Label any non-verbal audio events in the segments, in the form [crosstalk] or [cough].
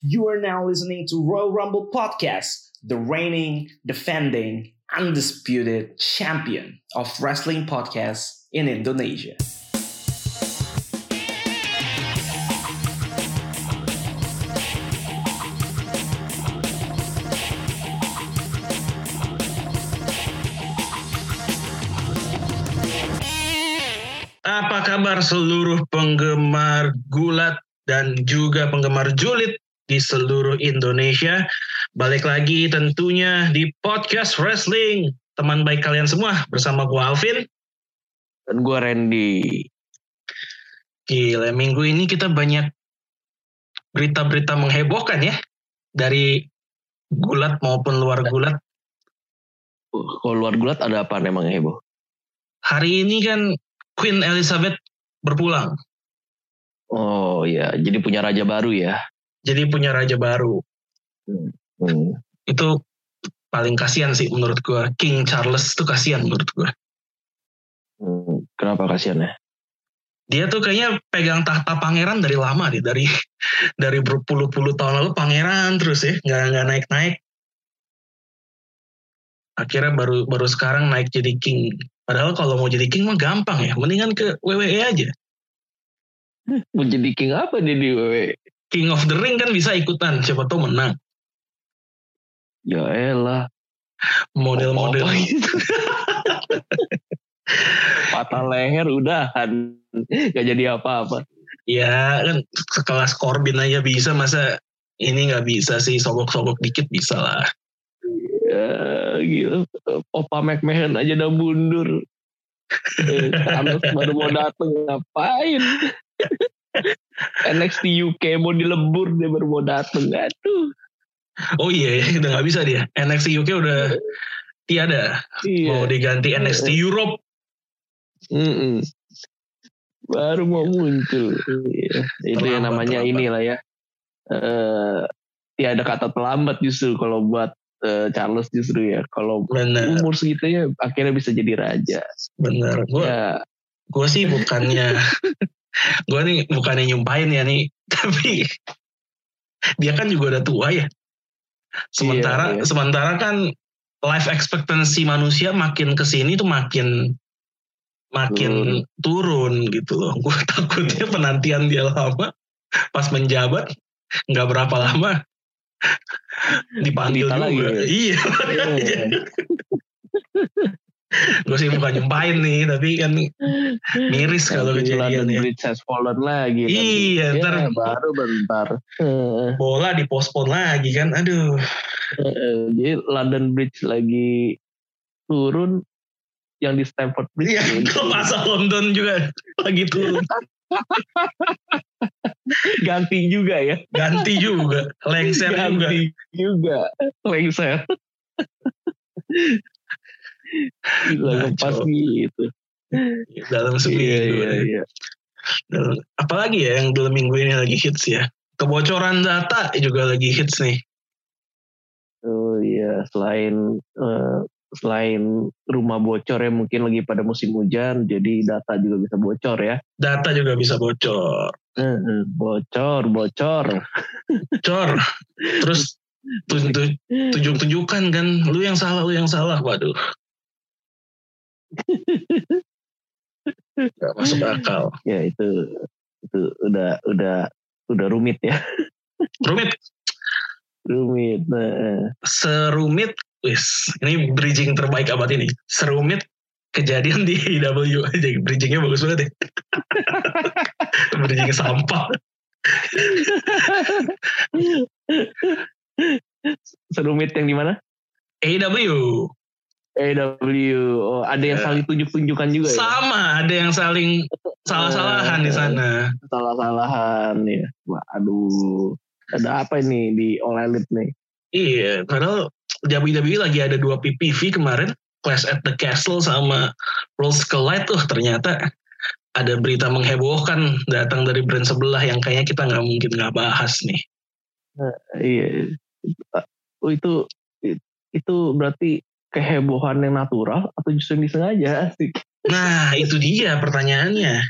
You are now listening to Royal Rumble Podcast, the reigning, defending, undisputed champion of wrestling podcasts in Indonesia. Apa kabar seluruh penggemar gulat dan juga penggemar julid di seluruh Indonesia? Balik lagi tentunya di podcast wrestling. Teman baik kalian semua bersama gue Alvin. Dan gue Randy. Gila, minggu ini kita banyak berita-berita menghebohkan ya. Dari gulat maupun luar gulat. Uh, Kalau luar gulat ada apa emang heboh? Hari ini kan Queen Elizabeth berpulang. Oh iya, jadi punya raja baru ya. Jadi punya raja baru. Hmm. Itu paling kasihan sih menurut gua. King Charles itu kasihan menurut gua. Hmm. Kenapa kasihan ya? Dia tuh kayaknya pegang tahta pangeran dari lama deh, dari dari berpuluh-puluh tahun lalu pangeran terus ya, nggak nggak naik-naik. Akhirnya baru baru sekarang naik jadi king. Padahal kalau mau jadi king mah gampang ya, mendingan ke WWE aja. Mau jadi king apa dia di WWE? King of the Ring kan bisa ikutan, siapa tahu menang. Ya elah. Model-model gitu. [laughs] Patah leher udahan. Gak jadi apa-apa. Ya kan sekelas Corbin aja bisa, masa ini nggak bisa sih, sogok-sogok dikit bisa lah. Ya gila. Opa McMahon aja udah mundur. Eh, Thanos baru mau dateng ngapain? [laughs] NXT UK mau dilebur dia baru mau dateng. Aduh. Oh iya, ya, udah nggak bisa dia. NXT UK udah tiada. Iya. Mau diganti NXT Europe. Mm-mm. Baru mau muncul. Iya. Itu yang namanya terlambat. inilah ya. Eh ya ada kata terlambat justru kalau buat eh, Charles justru ya. Kalau Bener, umur segitunya akhirnya bisa jadi raja. bener. Gue Ya, gue sih bukannya, [laughs] gue nih bukannya nyumpahin ya nih, [laughs] tapi dia kan juga udah tua ya. Sementara Iya, iya. sementara kan life expectancy manusia makin ke sini tuh makin makin turun, gitu loh. Gue [laughs] takutnya penantian dia lama, pas menjabat nggak berapa lama [laughs] dipanggil juga. ya? Iya, iya. Gue sih bukan nyumpahin nih, tapi kan miris kalau kejadian London ya. Bridge has fallen lagi. nanti. Iya, Ya, ntar baru bentar. Bola dipospon lagi kan, aduh. jadi London Bridge lagi turun yang di Stamford Bridge. Iya, ya, klub asal London juga lagi turun. [laughs] ganti juga ya. Ganti juga, lengser juga. ganti juga. Lengser. [laughs] Gila ngepas gitu. Dalam seminggu. Iya, iya, iya. Dalam- apalagi ya yang dalam minggu ini lagi hits ya. Kebocoran data juga lagi hits nih. Oh iya, selain eh, selain rumah bocor ya mungkin lagi pada musim hujan, jadi data juga bisa bocor ya. Data juga bisa bocor. Bocor, bocor. Bocor. Terus tunjuk [laughs] tunjuk-tunjukkan kan, lu yang salah, lu yang salah. Waduh. Gak masuk akal. Ya itu itu udah udah udah rumit ya, Rumit. rumit. Nah, serumit wis ini bridging terbaik abad ini serumit kejadian di IW aja bridgingnya bagus banget ya [laughs] bridging sampah serumit yang di mana? AW AW. Oh, ada yang Ya. saling tunjuk-tunjukkan juga ya? sama ada yang saling salah-salahan di sana Salah-salahan ya. Waduh. Ada apa ini di All Elite nih? iya padahal WWE lagi ada dua PPV kemarin Clash at the Castle sama Worlds Collide tuh ternyata ada berita menghebohkan datang dari brand sebelah yang kayaknya kita nggak mungkin nggak bahas nih Iya. Oh, itu itu berarti kehebohan yang natural atau justru yang disengaja sih? Nah, itu dia pertanyaannya.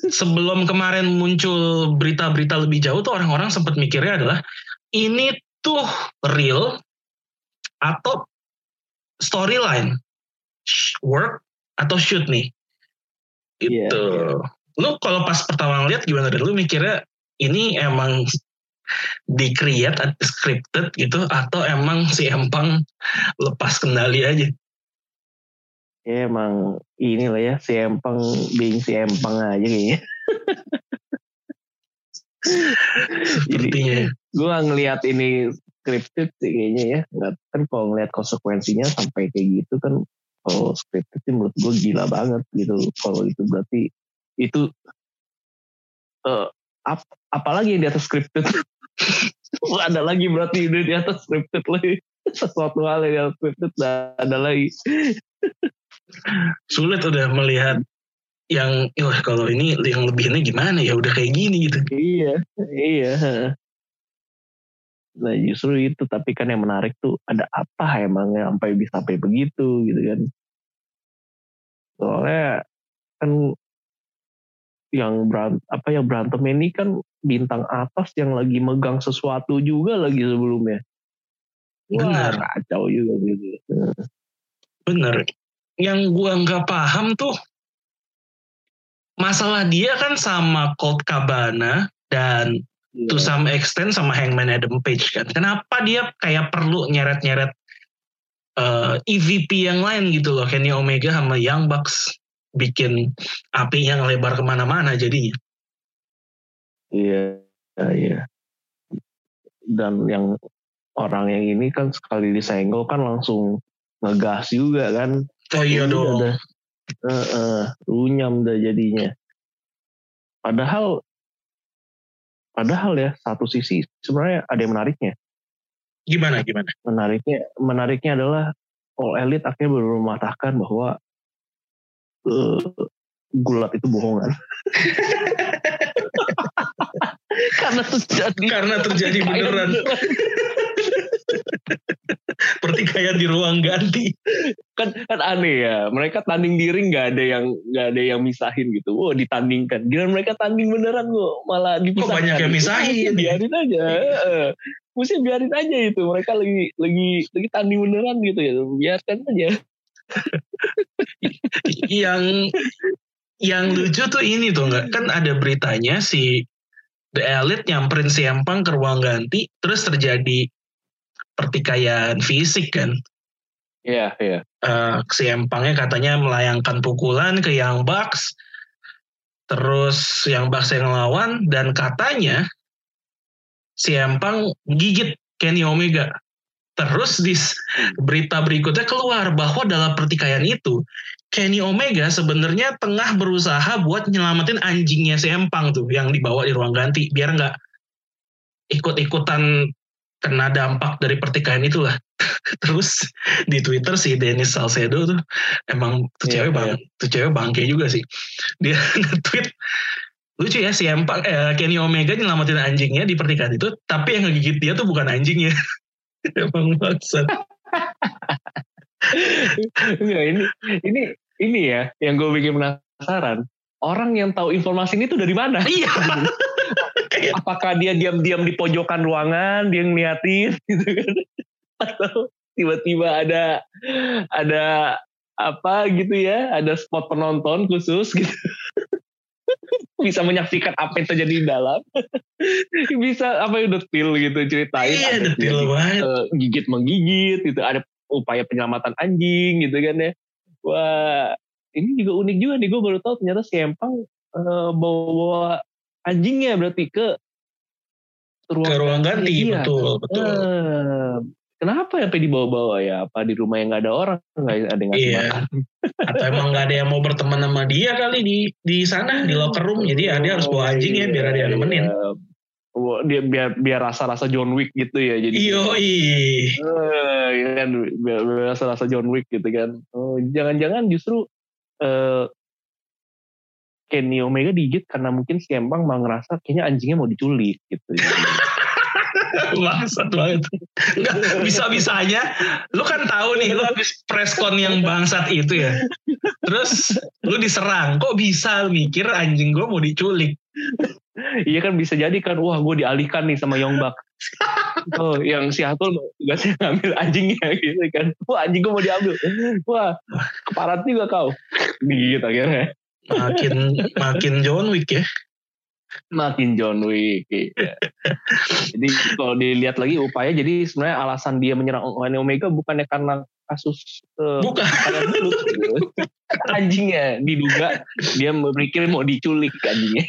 sebelum kemarin muncul berita-berita lebih jauh tuh orang-orang sempat mikirnya adalah ini tuh real atau storyline work atau shoot nih Iya, gitu lu kalau pas pertama ngeliat gimana dan lu mikirnya ini emang di create scripted gitu atau emang si Empang lepas kendali aja Ya emang inilah ya si Empang being si Empang aja kayaknya. sepertinya Gue ngelihat ini scripted sih kayaknya ya. Nggak, kan kalau ngelihat konsekuensinya sampai kayak gitu kan kalau scripted sih menurut gue gila banget gitu. Kalau itu berarti itu eh ap, apalagi yang di atas scripted. Ada lagi berarti udah di atas scripted lagi. Sesuatu hal yang scripted ada lagi. sulit udah melihat yang wah kalau ini yang lebihnya gimana ya udah kayak gini gitu Iya, iya. Nah justru itu tapi kan yang menarik tuh ada apa emangnya sampai bisa sampai begitu gitu kan. Soalnya kan yang berant apa yang berantem ini kan bintang atas yang lagi megang sesuatu juga lagi sebelumnya. Benar. Wah, kacau juga gitu. bener yang gua nggak paham tuh masalah dia kan sama Colt Cabana dan to Iya. some extent sama Hangman Adam Page kan kenapa dia kayak perlu nyeret-nyeret eh, EVP yang lain gitu loh Kenny Omega sama Young Bucks bikin apinya ngelebar ke mana-mana jadinya Iya, iya. Dan yang orang yang ini kan sekali disenggol kan langsung ngegas juga kan. oh iya Udah dong. Eh, eh, runyam dah jadinya. Padahal, padahal ya satu sisi sebenarnya ada yang menariknya. gimana gimana Menariknya, menariknya adalah All Elite akhirnya baru mematahkan bahwa eh, gulat itu bohongan. [laughs] Karena terjadi. Karena terjadi beneran. Pertikaian di ruang ganti. Kan kan aneh ya mereka tanding diri nggak ada yang nggak ada yang misahin gitu. Wow ditandingkan. Gila mereka tanding beneran kok malah dipisahkan. banyak yang misahin? Biarin aja Heeh. mesti biarin aja itu. Mereka lagi lagi lagi tanding beneran gitu ya. Biarkan aja [laughs] yang yang lucu tuh ini tuh nggak kan ada beritanya si The Elite nyamperin si Empang ke ruang ganti terus terjadi pertikaian fisik kan? Iya iya. Eh, si Empangnya katanya melayangkan pukulan ke Young Bucks terus Young Bucks yang ngelawan dan katanya si Empang gigit Kenny Omega terus di berita berikutnya keluar bahwa dalam pertikaian itu Kenny Omega sebenarnya tengah berusaha buat nyelamatin anjingnya si Empang tuh yang dibawa di ruang ganti biar nggak ikut-ikutan kena dampak dari pertikaian itulah. [laughs] Terus di Twitter si Dennis Salcedo tuh emang tuh Iya, cewek bang, tuh cewek bangke juga sih. Dia [laughs] nge-tweet lucu ya si Empang eh, Kenny Omega nyelamatin anjingnya di pertikaian itu, tapi yang ngegigit dia tuh bukan anjingnya. [laughs] emang maksud. Enggak, ini ini ini ya yang gue bikin penasaran orang yang tahu informasi ini tuh dari mana Iya. [laughs] Apakah dia diam-diam di pojokan ruangan dia ngeliatin gitu kan atau tiba-tiba ada ada apa gitu ya ada spot penonton khusus gitu bisa menyaksikan apa yang terjadi di dalam [laughs] bisa apa ya detil gitu ceritain iya ada detil banget. eh, gigit menggigit gitu ada upaya penyelamatan anjing gitu kan ya wah ini juga unik juga nih gue baru tahu ternyata si Empang eh, bawa anjingnya berarti ke Ke ruang ganti, Iya, betul, betul. Eh, kenapa sampai dibawa-bawa ya apa di rumah yang nggak ada orang nggak ada yang ngasih Iya. makan Atau emang nggak ada yang mau berteman sama dia kali di di sana di locker room, jadi ya dia harus bawa anjing ya biar ada yang nemenin. Iya. Wah, dia biar biar rasa-rasa John Wick gitu ya jadi Iyo Eh, ya kan biar, biar rasa-rasa John Wick gitu kan. Oh, jangan-jangan justru eh Kenny Omega digigit karena mungkin si Empang mau ngerasa kayaknya anjingnya mau diculik gitu. [laughs] [laughs] Bangsat banget. Enggak, bisa-bisanya lu kan tahu nih lu habis preskon yang bangsat itu ya. Terus lu diserang. Kok bisa lu mikir anjing gue mau diculik? Iya kan bisa jadi kan, wah gue dialihkan nih sama Yongbak. oh, yang si Atul gak sih ngambil anjingnya gitu kan. Wah anjing gue mau diambil. Wah, keparat juga kau. Gitu akhirnya. Makin makin John Wick ya. Makin John Wick. Iya. jadi kalau dilihat lagi upaya, jadi sebenarnya alasan dia menyerang Kenny Omega bukannya karena kasus uh, Bukan. dulu anjingnya diduga dia berpikir mau diculik anjingnya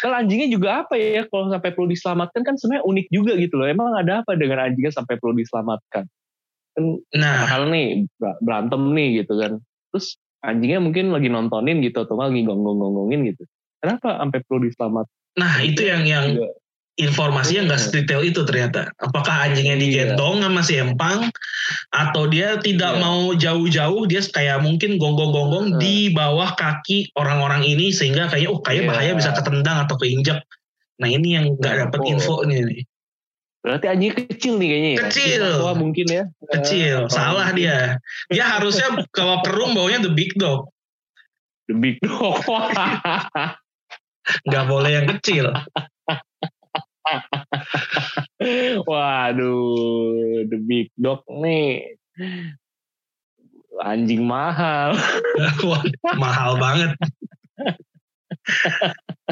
kalau anjingnya juga apa ya kalau sampai perlu diselamatkan kan sebenarnya unik juga gitu loh emang ada apa dengan anjingnya sampai perlu diselamatkan kan Nah, hal nih ber- berantem nih gitu kan terus anjingnya mungkin lagi nontonin gitu atau lagi gonggong-gonggongin gitu kenapa sampai perlu diselamatkan nah itu yang yang juga? informasinya nggak sedetail itu ternyata. Apakah anjingnya Iya. digendong sama si Empang atau dia tidak Iya. mau jauh-jauh, dia kayak mungkin gonggong-gonggong di bawah kaki orang-orang ini sehingga kayak oh kayak Iya. bahaya bisa ketendang atau keinjak. Nah ini yang nggak dapat Oh. info nih. berarti anjingnya kecil nih kayaknya ya Kecil. Wah mungkin ya Kecil, Eh, salah mungkin. dia. Dia harusnya kalau kerung baunya the big dog, The big dog. [laughs] nggak boleh yang kecil. [laughs] Waduh, the big dog nih. Anjing mahal. [laughs] Mahal banget.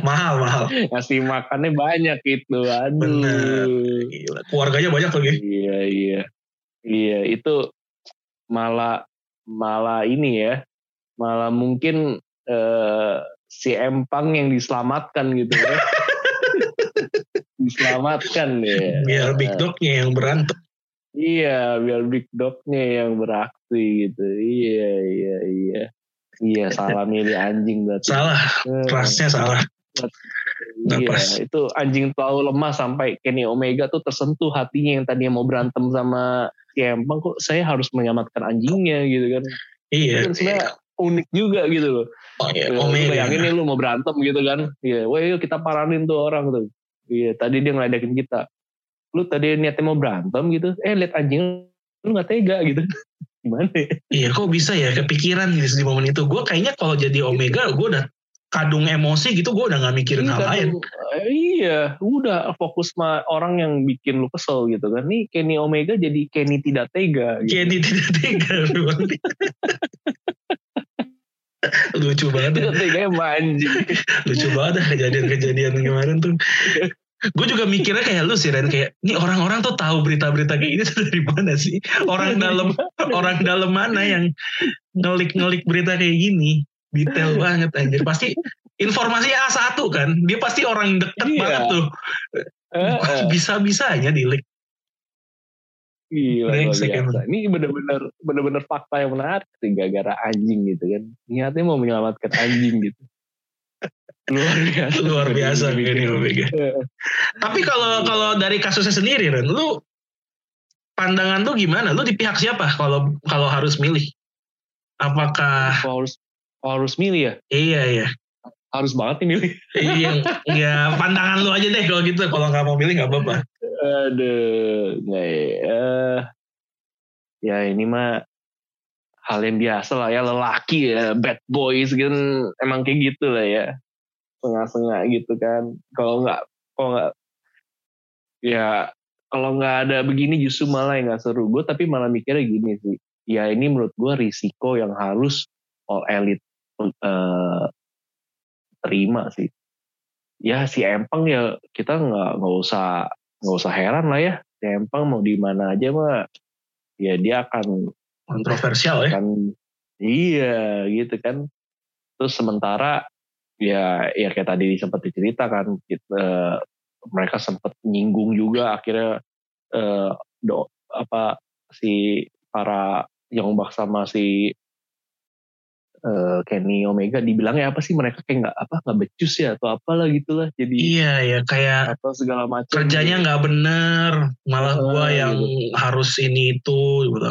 mahal mahal. Ngasih makannya banyak itu. Aduh. Bener. Gila, Keluarganya banyak lagi. Iya, iya. Iya, itu malah malah ini ya. Malah mungkin eh, si Empang yang diselamatkan gitu ya. [laughs] diselamatkan ya. Biar big dognya yang berantem. Iya, biar big dognya yang beraksi gitu. Iya, iya, iya. Iya, salah milih anjing berarti. Salah, Eh, rasnya salah. nggak Iya, pas. itu anjing terlalu lemah sampai Kenny Omega tuh tersentuh hatinya yang tadinya mau berantem sama si Empang kok saya harus menyelamatkan anjingnya gitu kan. Iya. Itu sebenarnya unik juga gitu loh. Oh, iya. Lu Omega. bayangin nih lu mau berantem gitu kan. Iya, wah yuk kita paranin tuh orang tuh. Iya, tadi dia ngeledekin kita. Lu tadi niatnya mau berantem gitu, eh lihat anjing lu gak tega gitu. [laughs] Gimana ya? Iya, kok bisa ya kepikiran gitu di momen itu. Gue kayaknya kalau jadi Omega, gue udah kadung emosi gitu, gue udah nggak mikirin Iya, hal lain. eh, iya, udah fokus sama orang yang bikin lu kesel gitu kan. Nih Kenny Omega jadi Kenny tidak tega. Gitu. Jadi tidak tega. [laughs] Lucu banget. ya. Anjing. Lucu banget dah kejadian-kejadian kemarin tuh. Gue juga mikirnya kayak lu sih Ren kayak ini orang-orang tuh tahu berita-berita kayak ini tuh dari mana sih? Orang dalam orang dalam mana yang ngelik-ngelik berita kayak gini? Detail banget anjir. Pasti informasinya A1 kan. Dia pasti orang deket Iya. banget tuh. Eh, eh. Bisa-bisanya di leak. Gila, Brengsek biasa. Ini bener-bener bener-bener fakta yang menarik sih gara-gara anjing gitu kan. Niatnya mau menyelamatkan anjing gitu. Luar biasa. Luar biasa Kenny Omega. Tapi kalau kalau dari kasusnya sendiri Ren, lu pandangan lu gimana? Lu di pihak siapa kalau kalau harus milih? Apakah kalau harus kalau harus milih ya, iya iya. harus banget nih milih. Iya, ya [laughs] pandangan lu aja deh kalau gitu. Kalau nggak mau milih nggak apa-apa. Aduh, nggak ya. Ya ini mah hal yang biasa lah ya lelaki ya bad boys kan emang kayak gitu lah ya. Setengah-setengah gitu kan. Kalau nggak kalau nggak ya kalau nggak ada begini justru malah yang nggak seru. Gue tapi malah mikirnya gini sih. Ya ini menurut gue risiko yang harus all elite eh, terima sih. Ya si Empang ya kita nggak nggak usah nggak usah heran lah ya. Si Empang mau di mana aja mah ya dia akan Kontroversial ya. kan iya gitu kan. Terus sementara ya ya kayak tadi sempat diceritakan kita mereka sempat nyinggung juga akhirnya eh, do apa si para Youngbak sama si eh, Kenny Omega dibilangnya apa sih mereka kayak nggak apa nggak becus ya atau apalah gitulah jadi Iya ya kayak atau segala macam kerjanya nggak bener, malah gua Eh, yang gitu. harus ini itu. gitu.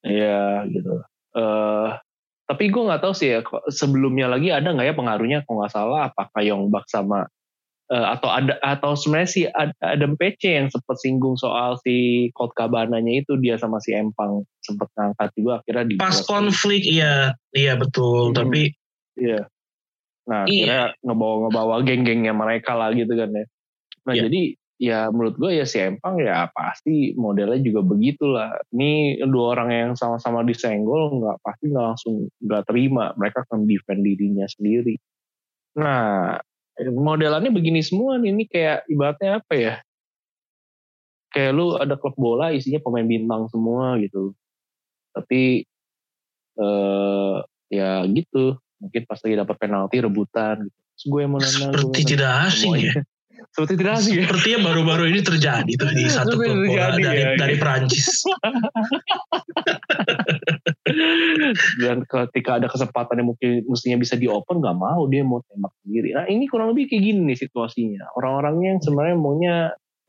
Iya gitu. eh tapi gue nggak tahu sih ya sebelumnya lagi ada nggak ya pengaruhnya kalau nggak salah apakah Yongbak sama uh, atau ada atau sebenarnya si Adam PC yang sempat singgung soal si Colt Cabana-nya itu dia sama si Empang sempat ngangkat juga akhirnya di pas konflik iya iya betul hmm. tapi iya nah iya. akhirnya ngebawa-ngebawa geng-gengnya mereka lah gitu kan ya nah iya. jadi ya menurut gue ya si Empang ya pasti modelnya juga begitulah. Ini dua orang yang sama-sama disenggol nggak pasti nggak langsung nggak terima. Mereka akan defend dirinya sendiri. Nah modelannya begini semua nih. Ini kayak ibaratnya apa ya? Kayak lu ada klub bola isinya pemain bintang semua gitu. Tapi eh, ya gitu. Mungkin pas lagi dapat penalti rebutan gitu. Terus gue mau nanya. Seperti tidak asing ya seperti tidak asing ya. Sepertinya baru-baru ini terjadi tuh di satu klub bola dari ya, dari Prancis. [laughs] Dan ketika ada kesempatan yang mungkin mestinya bisa di open nggak mau dia mau tembak sendiri. Nah ini kurang lebih kayak gini nih situasinya. Orang-orangnya yang sebenarnya maunya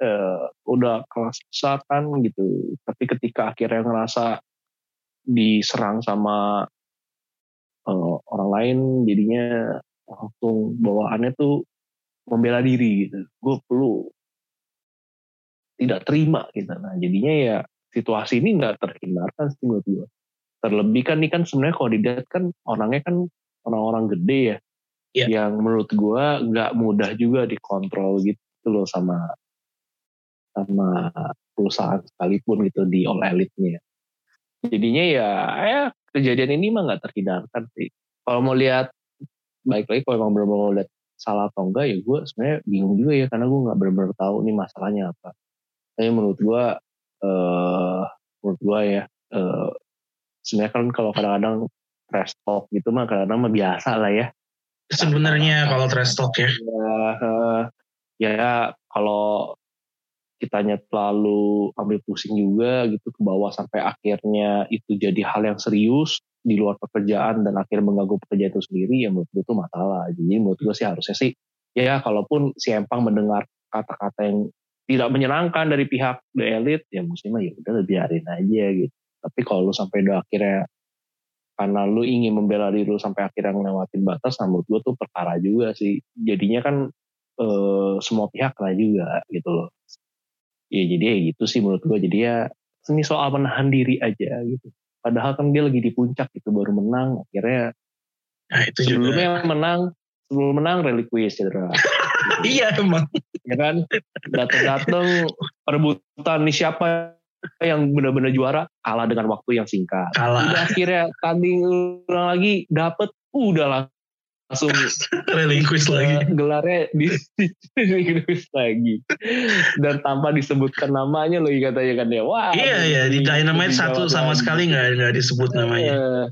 uh, udah kelas besar kan gitu. Tapi ketika akhirnya ngerasa diserang sama uh, orang lain jadinya langsung bawaannya tuh membela diri gitu. Gue perlu tidak terima gitu. Nah jadinya ya situasi ini nggak terhindarkan sih menurut gue terlebih kan ini kan sebenarnya kalau dilihat kan orangnya kan orang-orang gede ya yeah. yang menurut gue nggak mudah juga dikontrol gitu loh sama sama perusahaan sekalipun gitu di all elite-nya jadinya ya ya kejadian ini mah nggak terhindarkan sih. Kalau mau lihat baik lagi kalau emang benar-benar lihat salah atau enggak ya gue sebenarnya bingung juga ya karena gue nggak benar-benar tahu nih masalahnya apa. Tapi menurut gue, uh, menurut gue ya, uh, sebenarnya kan kalau kadang-kadang trash talk gitu mah kadang-kadang mah biasa lah ya. Sebenarnya kalau trash talk ya. Ya, uh, ya kalau kitanya terlalu ambil pusing juga gitu ke bawah sampai akhirnya itu jadi hal yang serius di luar pekerjaan dan akhirnya mengganggu pekerjaan itu sendiri ya menurut gue itu masalah. Jadi menurut gue sih harusnya sih ya kalaupun si Empang mendengar kata-kata yang tidak menyenangkan dari pihak the elite ya mestinya ya udah biarin aja gitu. Tapi kalau lu sampai udah akhirnya karena lu ingin membela diri lu sampai akhirnya ngelewatin batas nah menurut gue tuh perkara juga sih. Jadinya kan e, semua pihak lah juga gitu loh. Ya jadi ya gitu sih menurut gue jadi ya ini soal menahan diri aja gitu Padahal kan dia lagi di puncak gitu baru menang akhirnya nah, itu sebelumnya juga. menang sebelum menang reliquis cedera. [laughs] iya emang. Ya kan datang-datang perebutan nih siapa yang benar-benar juara kalah dengan waktu yang singkat. Kalah. Udah akhirnya tanding ulang lagi dapet udah langsung [laughs] relinquish lagi. gelarnya di [laughs] relinquish lagi. Dan tanpa disebutkan namanya loh katanya kan ya. Wah iya iya di Dynamite satu sama lagi. sekali nggak nggak disebut namanya. Uh,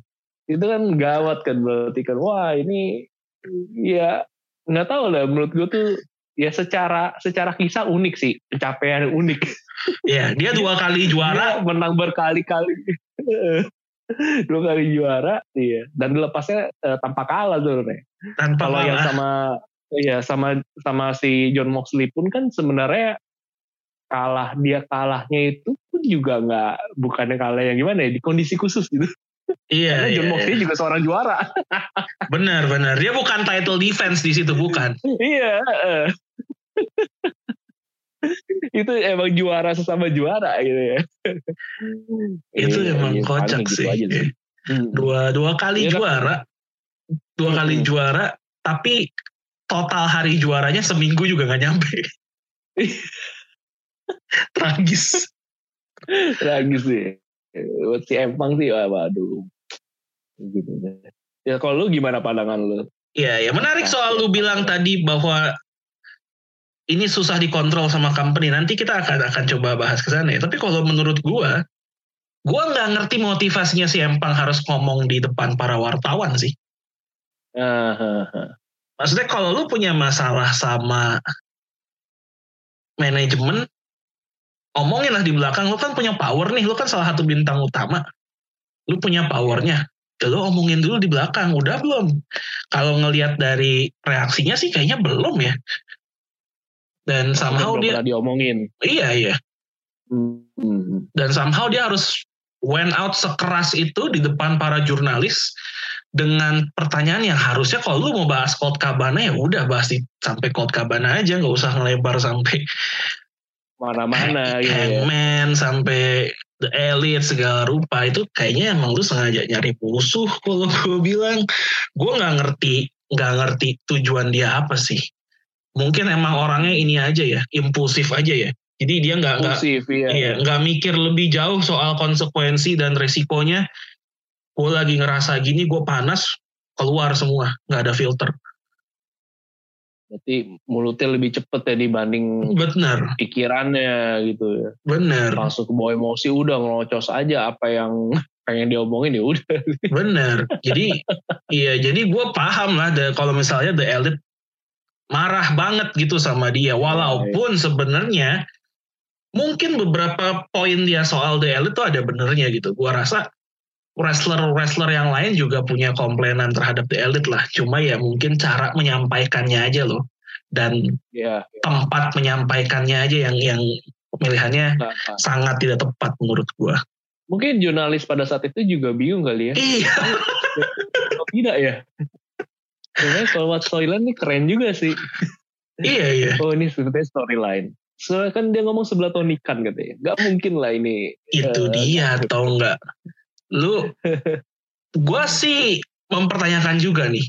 itu kan gawat kan berarti kan. Wah ini ya nggak tahu lah. Menurut gue tuh ya secara secara kisah unik sih. Pencapaian unik. Iya, dia dua kali juara, dia menang berkali-kali [laughs] dua kali juara iya dan dilepasnya uh, tanpa kalah sebenarnya tanpa kalau yang sama iya sama sama si John Moxley pun kan sebenarnya kalah dia kalahnya itu pun juga nggak bukannya kalah yang gimana ya di kondisi khusus gitu Iya, Karena John iya, Moxley iya. juga seorang juara. benar, benar. Dia bukan title defense di situ, bukan. iya. Itu emang juara sesama juara gitu ya. itu iya, emang iya, kocak gitu sih. sih. Hmm. Dua dua kali ya, juara, dua hmm. kali juara, tapi total hari juaranya seminggu juga nggak nyampe. [laughs] Tragis. Tragis sih. Buat si Empang sih, waduh. Gitu. Ya kalau lu gimana pandangan lu? Iya, ya menarik soal lu bilang tadi bahwa ini susah dikontrol sama company. Nanti kita akan akan coba bahas ke sana ya. Tapi kalau menurut gua, gua nggak ngerti motivasinya si Empang harus ngomong di depan para wartawan sih. Uh, Maksudnya kalau lu punya masalah sama manajemen, omongin lah di belakang. Lu kan punya power nih. Lu kan salah satu bintang utama. Lu punya powernya. Ya lu omongin dulu di belakang. Udah belum? Kalau ngelihat dari reaksinya sih kayaknya belum ya dan somehow dia diomongin. Iya iya. Hmm. dan somehow dia harus went out sekeras itu di depan para jurnalis dengan pertanyaan yang harusnya kalau lu mau bahas Colt Cabana ya udah bahas di, sampai Colt Cabana aja nggak usah ngelebar sampai mana-mana gitu ya. Hangman sampai The Elite segala rupa. Itu kayaknya emang lu sengaja nyari musuh kalau gue bilang. Gue nggak ngerti nggak ngerti tujuan dia apa sih mungkin emang orangnya ini aja ya impulsif aja ya jadi dia nggak nggak iya. iya nggak mikir lebih jauh soal konsekuensi dan resikonya gue lagi ngerasa gini gue panas keluar semua nggak ada filter Berarti mulutnya lebih cepet ya dibanding bener pikirannya gitu ya. bener Langsung ke bawah emosi udah ngelocos aja apa yang [laughs] pengen diomongin ya udah. Bener. Jadi iya, jadi gue paham lah kalau misalnya The Elite marah banget gitu sama dia. Walaupun sebenarnya mungkin beberapa poin dia soal The Elite tuh ada benernya gitu. Gue rasa wrestler-wrestler yang lain juga punya komplainan terhadap The Elite lah. Cuma ya mungkin cara menyampaikannya aja loh. Dan Ya, tempat menyampaikannya aja yang yang pemilihannya nggak apa. sangat tidak tepat menurut gue. Mungkin jurnalis pada saat itu juga bingung kali ya. Iya. Tidak ya? Sebenarnya kalau buat storyline ini keren juga sih. iya iya. Oh ini sebetulnya storyline. Soalnya kan dia ngomong sebelah Tony Khan katanya. Gak mungkin lah ini. itu eh, dia atau enggak lu [laughs] gua sih mempertanyakan juga nih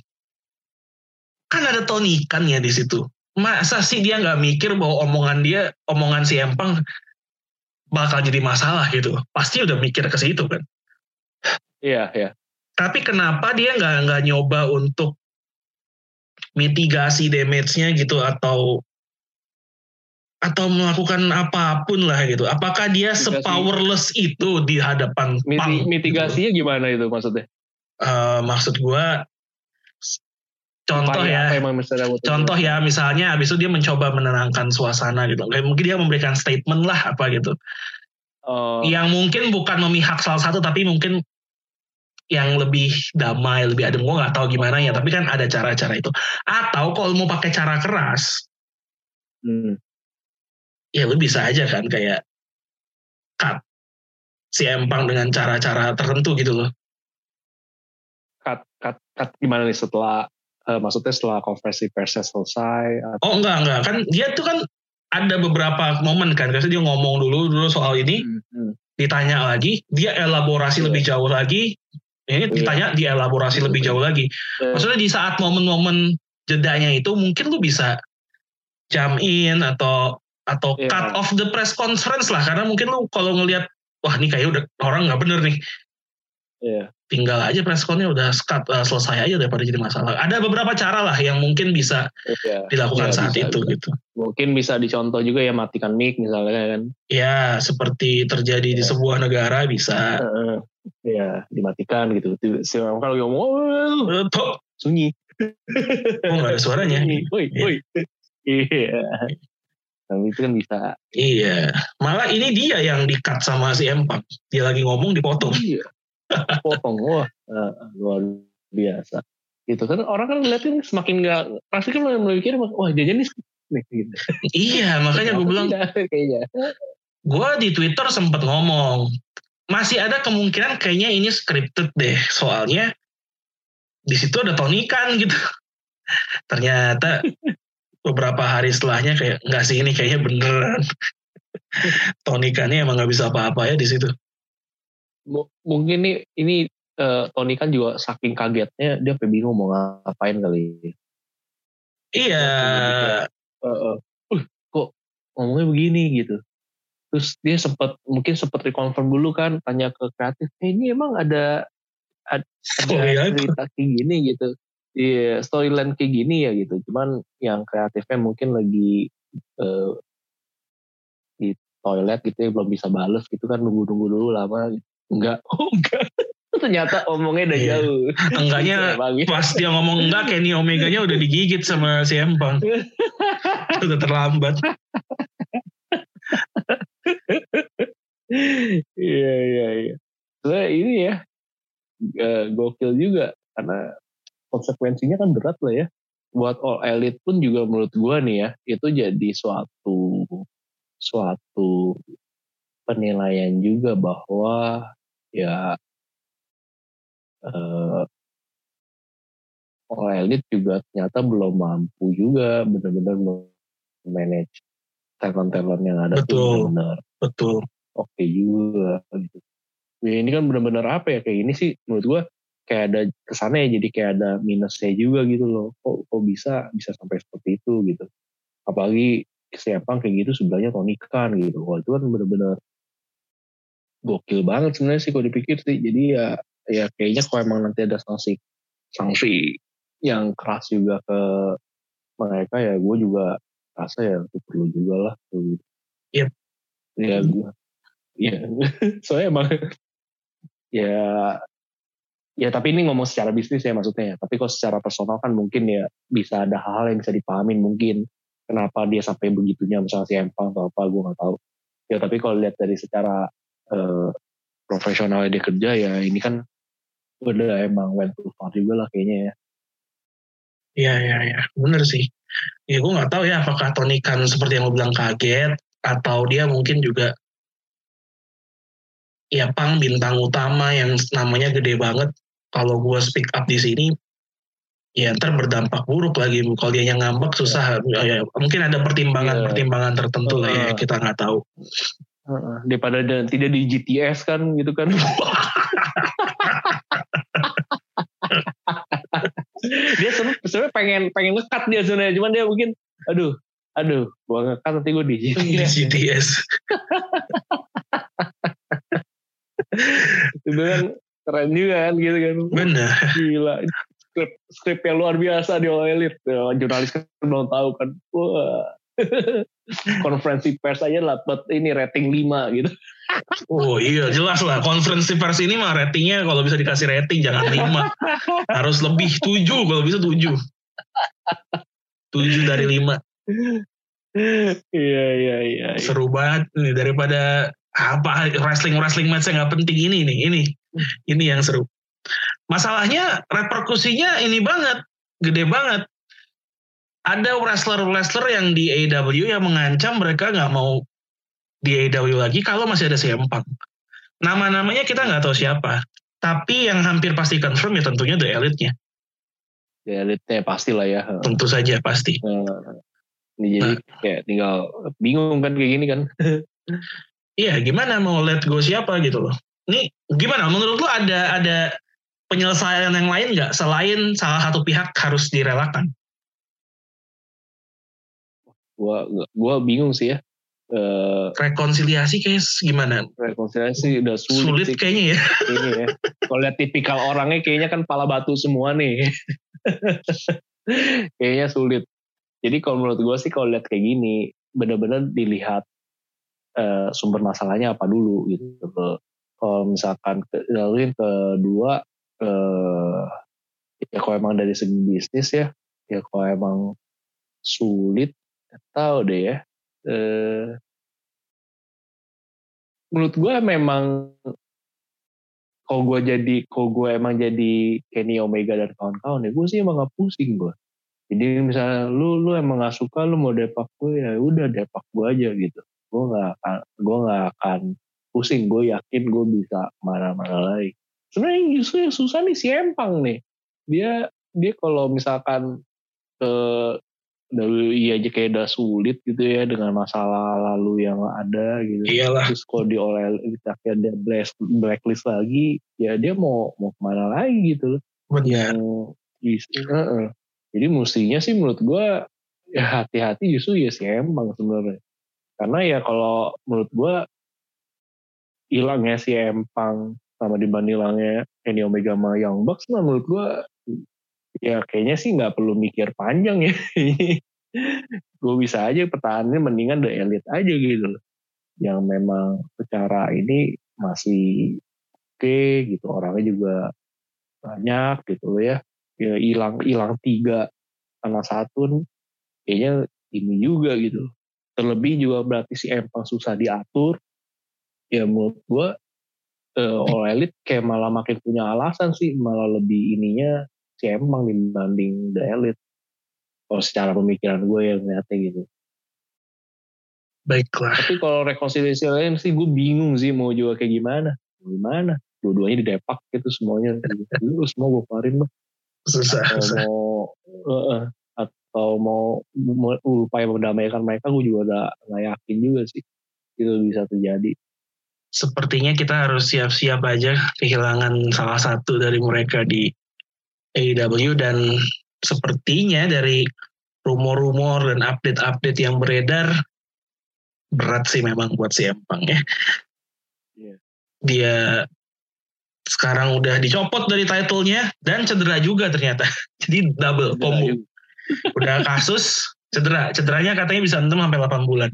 kan ada Tony Khan ya di situ masa sih dia nggak mikir bahwa omongan dia omongan si Empang bakal jadi masalah gitu pasti udah mikir ke situ kan Iya, iya. tapi kenapa dia nggak nggak nyoba untuk mitigasi damage-nya gitu atau atau melakukan apa pun lah gitu. Apakah dia Mitigasi. sepowerless itu di hadapan Miti- Punk? mitigasinya gimana itu maksudnya? Eh, maksud gua contoh Upaya ya misalnya contoh ya misalnya abis itu dia mencoba menenangkan suasana gitu kayak mungkin dia memberikan statement lah apa gitu Oh, yang mungkin bukan memihak salah satu tapi mungkin yang lebih damai lebih adem gue nggak tahu gimana ya tapi kan ada cara-cara itu atau kalau mau pakai cara keras hmm. ya lu bisa aja kan kayak cut si empang dengan cara-cara tertentu gitu loh cut, cut, cut gimana nih setelah eh, maksudnya setelah konversi persnya selesai atau oh enggak enggak kan dia tuh kan ada beberapa momen kan karena dia ngomong dulu dulu soal ini Hmm, hmm. ditanya lagi, dia elaborasi Iya. lebih jauh lagi. Ini Iya. ditanya, dia elaborasi lebih jauh lagi. Eh, Maksudnya di saat momen-momen jedanya itu mungkin lu bisa jump in atau atau Iya. cut off the press conference lah karena mungkin lu kalau ngelihat wah ini kayak udah orang nggak bener nih Iya. tinggal aja press connya udah cut, uh, selesai aja daripada jadi masalah ada beberapa cara lah yang mungkin bisa Iya. dilakukan Iya, saat bisa, itu bisa. gitu Mungkin bisa dicontoh juga ya matikan mic misalnya kan. ya seperti terjadi di Iya. sebuah negara bisa. Iya, dimatikan gitu. Si orang kalau ngomong "Oh, sunyi. kok nggak ada suaranya Woi, Iya. woi. Iya. Tapi itu kan bisa. Iya, malah ini dia yang di-cut sama si Empang. Dia lagi ngomong dipotong. Iya. Potong. Wah, eh, luar biasa. Gitu kan orang kan ngeliatin semakin nggak pasti kan memikir wah jajan nih gitu. iya, makanya gue bilang, [laughs] kayaknya. gue di Twitter sempet ngomong, masih ada kemungkinan kayaknya ini scripted deh, soalnya di situ ada Tony Khan gitu. [laughs] Ternyata beberapa hari setelahnya kayak nggak sih ini kayaknya beneran. [laughs] Tony Khan-nya emang nggak bisa apa-apa ya di situ. M- mungkin nih ini eh, Tony kan juga saking kagetnya dia sampai bingung mau ngapain kali. Iya, eh, "Uh, kok ngomongnya begini gitu. Terus dia sempat mungkin sempat reconfirm dulu kan tanya ke kreatif, eh, ini emang ada ada, apa?" cerita kayak gini gitu. Iya, storyline kayak gini ya gitu. Cuman yang kreatifnya mungkin lagi eh, di toilet gitu ya belum bisa bales gitu kan nunggu-nunggu dulu lama. Enggak, [laughs] oh enggak. Ternyata omongnya udah Iya. jauh. enggaknya Emang ya. pas dia ngomong enggak Kenny Omega-nya udah digigit sama si Empang. [laughs] udah terlambat. [laughs] Iya iya iya. Soalnya ini ya eh, gokil juga karena konsekuensinya kan berat lah ya. Buat all elite pun juga menurut gua nih ya itu jadi suatu suatu penilaian juga bahwa ya eh, All Elite juga ternyata belum mampu juga benar-benar manage talent-talent yang ada Betul. benar Betul. Oke juga gitu. Ya, ini kan benar-benar apa ya kayak ini sih menurut gua kayak ada kesannya ya jadi kayak ada minusnya juga gitu loh. Kok kok bisa bisa sampai seperti itu gitu. Apalagi siapa kayak gitu sebelahnya Tony Khan gitu. Wah itu kan benar-benar gokil banget sebenarnya sih kalau dipikir sih. Jadi ya ya kayaknya kalau emang nanti ada sanksi sanksi yang keras juga ke mereka ya gue juga rasa ya itu perlu juga lah gitu. Yep. Ya gue ya [laughs] soalnya emang ya ya tapi ini ngomong secara bisnis ya maksudnya ya. Tapi kalau secara personal kan mungkin ya bisa ada hal-hal yang bisa dipahamin mungkin kenapa dia sampai begitunya misalnya si Empang atau apa gue nggak tahu. Ya tapi kalau lihat dari secara eh, profesional dia kerja ya ini kan udah emang went too far juga lah kayaknya ya. Iya, iya, iya. Bener sih. Ya gue nggak tahu ya apakah Tony Khan seperti yang lo bilang kaget atau dia mungkin juga ya pang bintang utama yang namanya gede banget. Kalau gue speak up di sini, ya ntar berdampak buruk lagi. Kalau dia yang ngambek susah. Ya, ya, mungkin ada pertimbangan-pertimbangan tertentu lah ya Uh. kita nggak tahu. Heeh, Daripada ada, tidak di GTS kan gitu kan. [laughs] dia sebenarnya pengen pengen ngekat dia sebenarnya cuman dia mungkin aduh aduh gua ngekat nanti gue di Di GTS GTS. [laughs] [laughs] itu kan keren juga kan gitu kan. Bener. gila. Skrip skrip yang luar biasa di All Elite. Ya, jurnalis kan belum tahu kan. Wah. [laughs] Konferensi pers aja dapat ini rating 5 gitu. [laughs] Oh iya jelas lah. Konferensi pers ini mah ratingnya kalau bisa dikasih rating jangan 5 harus lebih 7 kalau bisa 7 7 dari 5 iya iya iya iya. seru banget nih daripada apa wrestling wrestling match yang nggak penting? Ini nih ini. Ini yang seru. Masalahnya reperkusinya ini banget. Gede banget. Ada wrestler wrestler yang di AEW yang mengancam mereka nggak mau di AEW lagi kalau masih ada CM Punk nama-namanya kita nggak tahu siapa. Tapi yang hampir pasti confirm ya tentunya The Elite-nya. Ya elite pasti lah ya. Tentu saja pasti. Nah, ini jadi kayak tinggal bingung kan kayak gini kan [laughs] Iya, gimana mau let go siapa gitu loh. Ini gimana menurut lo ada ada penyelesaian yang lain nggak selain salah satu pihak harus direlakan? gua gua bingung sih ya eh Rekonsiliasi kayak gimana? rekonsiliasi udah sulit, Sulit sih kayaknya ya. kayaknya ya kalau lihat tipikal orangnya kayaknya kan pala batu semua nih [laughs] kayaknya sulit jadi kalau menurut gua sih kalau lihat kayak gini benar-benar dilihat eh, sumber masalahnya apa dulu gitu. Kalau misalkan lalu yang kedua eh, ya kalau emang dari segi bisnis ya ya kalau emang sulit tahu deh ya. Eh, menurut gue memang kalau gue jadi kalau gue emang jadi Kenny Omega dan kawan-kawan ya gue sih emang gak pusing gue jadi misalnya lu lu emang gak suka lu mau depak gue ya udah depak gue aja gitu gue nggak akan gue nggak akan pusing gue yakin gue bisa mana-mana lagi sebenarnya justru yang susah nih si Empang nih dia dia kalau misalkan ke WWE aja kayak udah sulit gitu ya dengan masalah lalu yang ada gitu Iyalah. terus kalau di oleh dia blacklist, blacklist lagi ya dia mau mau ke mana lagi gitu loh Benar. yang is- Heeh. jadi mestinya sih menurut gue ya hati-hati justru ya si Empang sebenarnya karena ya kalau menurut gue hilangnya si Empang sama dibanding hilangnya Kenny Omega sama Young Bucks nah menurut gue ya kayaknya sih nggak perlu mikir panjang ya. [laughs] Gue bisa aja pertahanannya mendingan The Elite aja gitu loh. Yang memang secara ini masih oke gitu orangnya juga banyak gitu loh ya. Ya hilang hilang tiga karena satu kayaknya ini juga gitu terlebih juga berarti si Empang susah diatur. Ya menurut gue eh, All Elite kayak malah makin punya alasan sih malah lebih ininya si Empang dibanding The Elite. Kalau secara pemikiran gue yang ngeliatnya gitu. Baiklah. tapi kalau rekonsiliasi lain sih gue bingung sih mau juga kayak gimana. Gimana? Dua-duanya didepak gitu semuanya. Lu semua gue keluarin susah, atau susah. mau eh, atau mau, upaya mendamaikan mereka gue juga udah nggak yakin juga sih itu bisa terjadi Sepertinya kita harus siap-siap aja kehilangan salah satu dari mereka di AEW dan sepertinya dari rumor-rumor dan update-update yang beredar berat sih memang buat si Empang ya. Iya. Dia sekarang udah dicopot dari titlenya dan cedera juga ternyata. [laughs] Jadi double combo. Udah kasus cedera. Cederanya katanya bisa 6 sampai 8 bulan.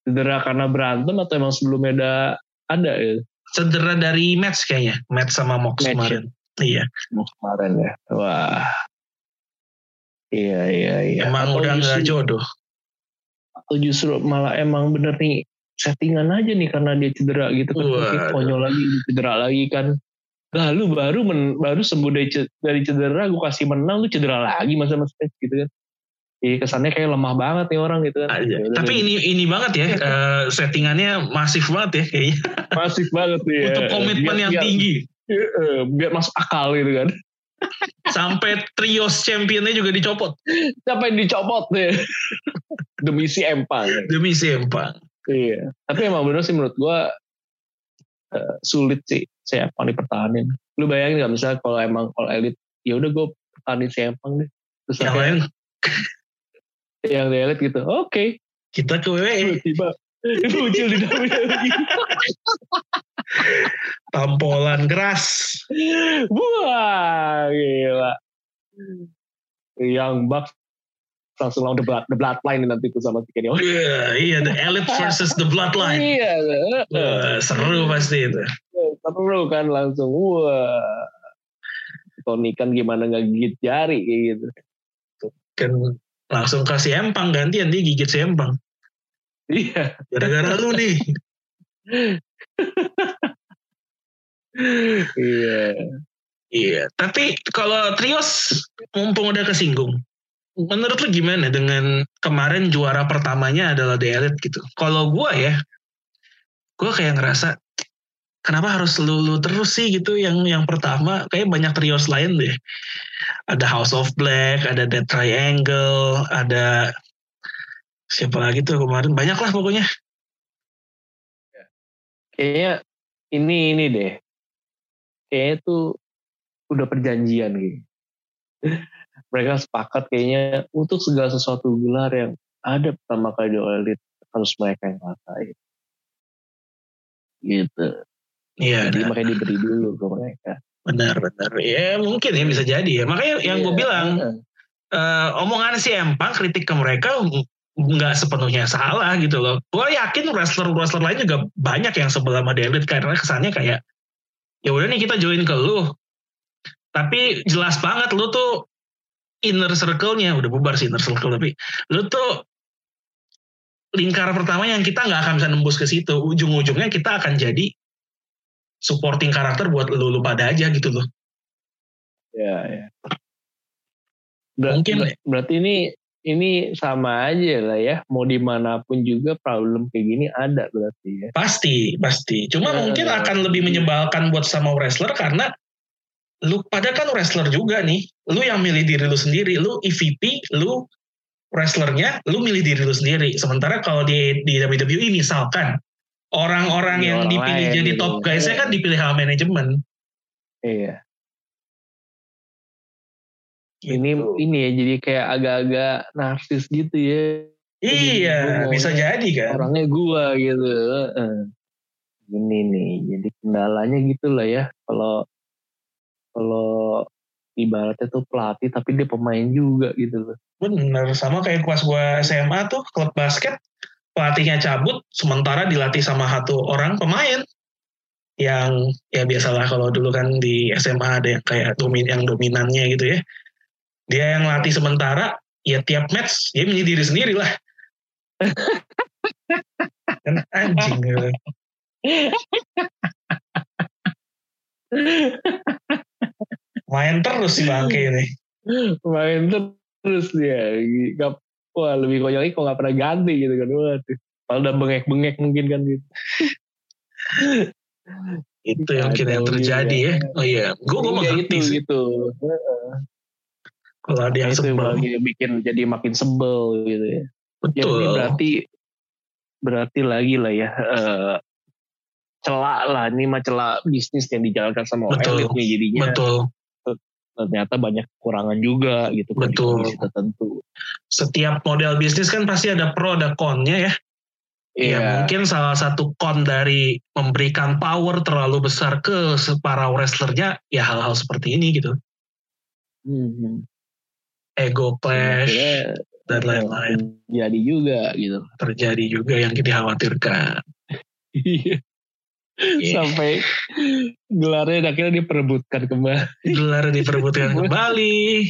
cedera karena berantem atau emang sebelumnya ada ada ya Cedera dari match kayaknya. Match sama Mox Match, kemarin. Iya. Mau kemarin ya wah iya iya iya Emang Atau udah nggak jodoh. atau justru malah emang bener nih settingan aja nih karena dia cedera gitu kan konyol lagi cedera lagi kan Lah lu baru men, baru sembuh dari, dari cedera gue kasih menang lu cedera lagi masa mas gitu kan Iya kesannya kayak lemah banget nih orang gitu kan Aja. Tapi ini ini banget ya [laughs] eh, settingannya masif banget ya kayaknya. masif banget ya. Butuh komitmen Biar- yang biar- tinggi. Iya, biar masuk akal gitu kan [laughs] Sampai trios championnya juga dicopot siapa yang dicopot deh [laughs] demi si empang demi si Empang. iya tapi emang bener sih menurut gua eh, sulit sih si empang dipertahanin. Lu bayangin nggak misalnya kalau emang kalau elit ya udah gue pertahanin si empang deh. Terus Yang lain? [laughs] Yang di elit gitu oke. Kita ke WWE tiba [laughs] muncul di WWE [laughs] tampolan keras. wah gila. Yang Bucks langsung lawan the, blood, the bloodline nanti tuh sama si Kenny Omega. Iya, iya the elite versus the bloodline. Iya, Wah, seru pasti itu. seru kan langsung wah Tony kan gimana nggak gigit jari kayak gitu Kan langsung kasih Empang gantian dia gigit si Empang. iya Gara-gara lu nih. iya Iya, tapi kalau trios mumpung udah kesinggung, menurut lu gimana dengan kemarin juara pertamanya adalah The Elite gitu? Kalau gua ya, gua kayak ngerasa kenapa harus lu, terus sih gitu yang yang pertama kayak banyak trios lain deh. Ada House of Black, ada The Triangle, ada siapa lagi tuh kemarin banyak lah pokoknya. kayaknya ini ini deh kayaknya tuh udah perjanjian gitu mereka sepakat kayaknya untuk segala sesuatu gelar yang ada pertama kali di All Elite harus mereka yang rasain gitu Iya, jadi makanya diberi dulu ke mereka benar-benar. Ya mungkin ya bisa jadi ya. Makanya yang gue Iya, bilang eh, omongan si Empang kritik ke mereka nggak sepenuhnya salah gitu loh. Gue yakin wrestler-wrestler lain juga banyak yang sebelah sama David karena kesannya kayak ya udah nih kita join ke lu. Tapi jelas banget lu tuh inner circle-nya udah bubar sih inner circle tapi lu tuh lingkaran pertama yang kita nggak akan bisa nembus ke situ. Ujung-ujungnya kita akan jadi supporting karakter buat lu, lu pada aja gitu loh. ya ya Ber- Mungkin ber- berarti ini ini sama aja lah ya mau di mana pun juga problem kayak gini ada berarti ya Pasti, pasti. Cuma Ya. mungkin akan lebih menyebalkan buat sama wrestler karena lu pada kan wrestler juga nih. Lu yang milih diri lu sendiri. Lu EVP, lu wrestlernya, lu milih diri lu sendiri. Sementara kalau di, di WWE misalkan orang-orang Iya, yang orang dipilih lain jadi gitu. top guys-nya kan dipilih sama manajemen. iya ini Gitu. ini ya jadi kayak agak-agak narsis gitu ya Iya, Gua bisa jadi kan. orangnya gua gitu Heeh. ini nih jadi kendalanya gitu lah ya kalau kalau ibaratnya tuh pelatih tapi dia pemain juga gitu loh Bener, sama kayak pas gua SMA tuh klub basket pelatihnya cabut sementara dilatih sama satu orang pemain yang ya biasalah kalau dulu kan di SMA ada yang kayak domin yang dominannya gitu ya. Dia yang latih sementara ya tiap match dia milih diri sendiri lah. [laughs] kan anjing gitu. [laughs] Main terus si bangke ini. main terus dia Gak, wah lebih konyol lagi kok nggak pernah ganti gitu kan waduh kalau udah bengek-bengek mungkin kan gitu Itu yang kira yang terjadi juga. ya. Oh iya, gue gue Iya, mengerti itu sih. gitu. Kalau ada yang itu sebel. lagi bikin jadi makin sebel gitu ya. Ya Betul. ini berarti berarti lagi lah ya eh celak lah ini mah celak bisnis yang dijalankan sama Betul. elit nih jadinya Betul. Ternyata banyak kekurangan juga gitu kan Betul. tertentu. Setiap model bisnis kan pasti ada pro ada konnya ya. Ya Iya. mungkin salah satu kon dari memberikan power terlalu besar ke para wrestlernya ya hal-hal seperti ini gitu. Hmm. Ego clash Akhirnya, dan lain-lain Jadi juga gitu. terjadi juga yang dikhawatirkan. Iya. Iya. Sampai gelarnya akhirnya diperebutkan kembali. Gelar diperebutkan kembali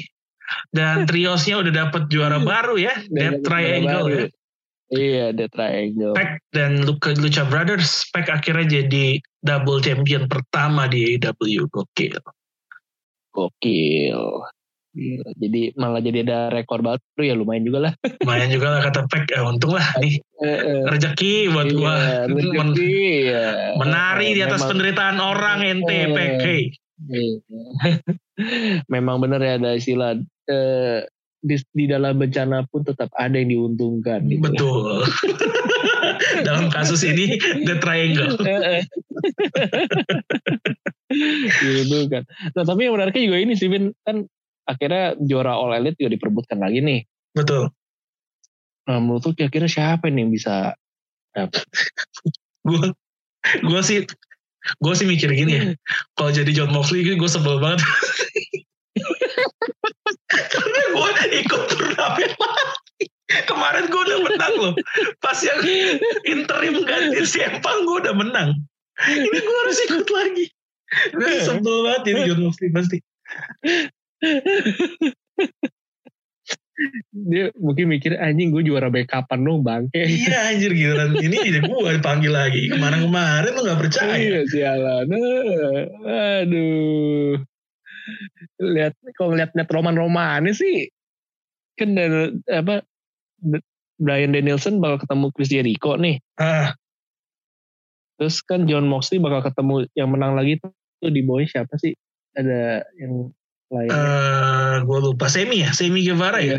dan [laughs] triosnya udah dapat juara baru ya, Death Triangle ya. Iya, Death Triangle. Pac dan Lucha, Lucha Brothers, Pac akhirnya jadi double champion pertama di AEW. Gokil. Gokil. Gila. Jadi malah jadi ada rekor baru ya lumayan juga lah. [laughs] Lumayan juga lah kata Pac, eh, untung lah nih rezeki buat gua Iya, Men- rezeki, iya. menari di atas Memang- penderitaan orang ente Eh. Hey. Iya. [laughs] Memang benar ya ada istilah eh, di, di dalam bencana pun tetap ada yang diuntungkan. Gitu. Betul. [laughs] Dalam kasus ini The Triangle. gitu kan. Nah tapi yang menariknya juga ini sih kan akhirnya juara All Elite juga diperbutkan lagi nih. Betul. Nah menurut lu kira-kira siapa nih yang bisa Gue [laughs] gue sih gue sih mikir gini ya. Kalau jadi John Moxley gue sebel banget. Karena gue ikut turnamen lagi. Kemarin gue udah menang loh. Pas yang interim ganti si Empang gue udah menang. Ini gue harus ikut lagi. Gue [laughs] sebel banget jadi John Moxley pasti. Dia mungkin mikir anjing gue juara backupan dong bangke. [laughs] Iya anjir giliran ini jadi gue dipanggil lagi. Kemarin-kemarin lu gak percaya. Iya sialan. Eh, Aduh. Lihat kalau lihat net roman-romannya sih kan dari, apa Brian Danielson bakal ketemu Chris Jericho nih. Ah, Terus kan John Moxley bakal ketemu yang menang lagi tuh di bawah siapa sih? Ada yang lain. eh gue lupa Semi ya, Semi Guevara ya. Iya.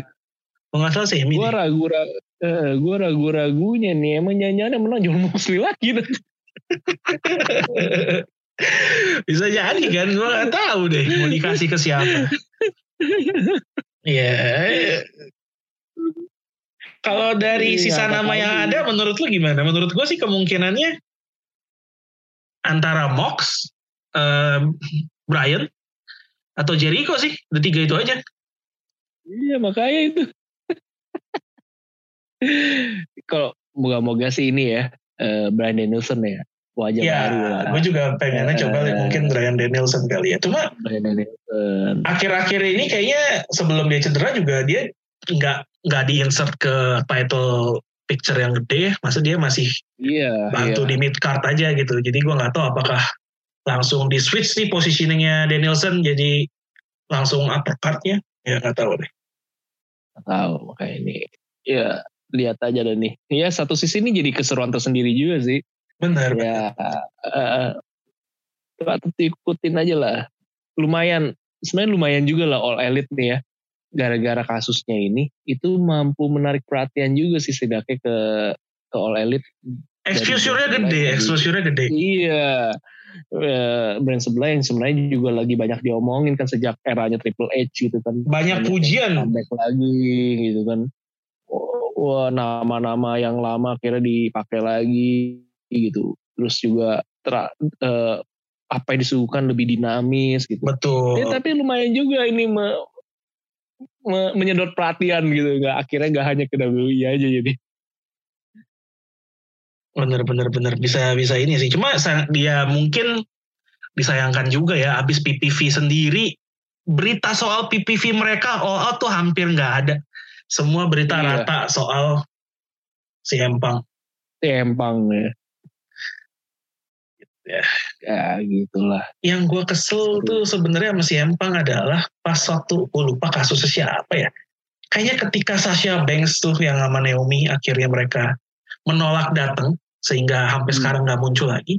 Kalau nggak salah Semi. gue ragu ragu eh, gue ragu ragunya nih emang nyanyiannya menang John Moxley lagi. [laughs] Bisa jadi kan, gue nggak tahu deh mau dikasih ke siapa. Iya. Kalau dari Iya, sisa nama yang ada, menurut lu gimana? Menurut gue sih kemungkinannya antara Mox, eh, Brian, atau Jericho sih. Udah tiga itu aja. Iya makanya itu. [laughs] Kalau moga-moga sih ini ya eh, Brian Danielson ya wajah Ya, baru lah. gue juga pengennya coba lihat Eh. mungkin Brian Danielson kali ya. Cuma akhir-akhir ini kayaknya sebelum dia cedera juga dia nggak nggak diinsert ke title picture yang gede. Masa dia masih Iya. bantu iya. di mid card aja gitu. Jadi gue nggak tahu apakah langsung di switch nih positioningnya Danielson jadi langsung uppercutnya. Ya nggak tahu deh. Nggak tahu makanya ini. Ya lihat aja deh nih. Ya satu sisi ini jadi keseruan tersendiri juga sih. Benar. ya eh, patut diikutin aja lah lumayan sebenarnya lumayan juga lah all elite nih ya gara-gara kasusnya ini itu mampu menarik perhatian juga sih setidaknya ke ke all elite Exposure-nya gede, exposure-nya gede. iya Eh, brand sebelah yang sebenarnya juga lagi banyak diomongin kan sejak eranya Triple H gitu kan. Banyak pujian. comeback lagi gitu kan. Wah nama-nama yang lama akhirnya dipakai lagi gitu. Terus juga tra- eh, apa yang disuguhkan lebih dinamis gitu. Betul. Ya, tapi lumayan juga ini me- me- menyedot perhatian gitu. Nggak akhirnya nggak hanya ke WWE aja jadi Bener bener bener bisa bisa ini sih. Cuma dia mungkin disayangkan juga ya. Abis PPV sendiri berita soal PPV mereka all out tuh hampir nggak ada. Semua berita Iya. rata soal si Empang. tempang ya Ya. ya gitulah Yang gue kesel tuh sebenarnya sama si Empang adalah pas waktu gue lupa kasusnya siapa ya. Kayaknya ketika Sasha Banks tuh yang sama Naomi akhirnya mereka menolak datang sehingga sampai Hmm. sekarang nggak muncul lagi.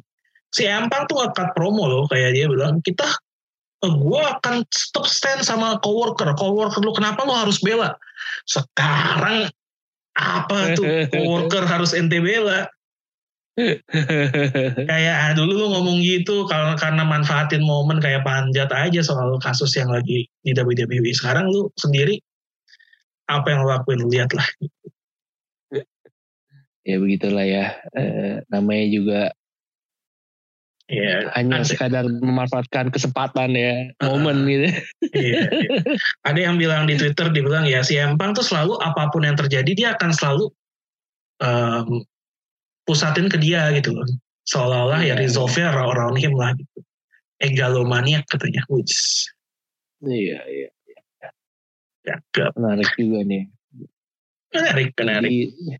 si Empang tuh ngekat promo loh kayak dia bilang kita eh, gue akan stop stand sama coworker. Coworker lu kenapa lu harus bela? Sekarang apa tuh? Coworker harus ente bela. Kayak ah, dulu lu ngomong gitu kalau karena manfaatin momen kayak panjat aja soal kasus yang lagi di WWE sekarang lu sendiri apa yang lu lakuin? Lihat lah ya begitulah ya eh, namanya juga Iya, hanya ada, sekadar memanfaatkan kesempatan ya Uh-uh. momen gitu iya, iya. ada yang bilang di Twitter dibilang ya si Empang tuh selalu apa pun yang terjadi dia akan selalu em, pusatin ke dia gitu loh seolah-olah ya Iya. resolve-nya around him lah gitu egalomaniak katanya which iya iya ya gak menarik juga nih menarik menarik jadi,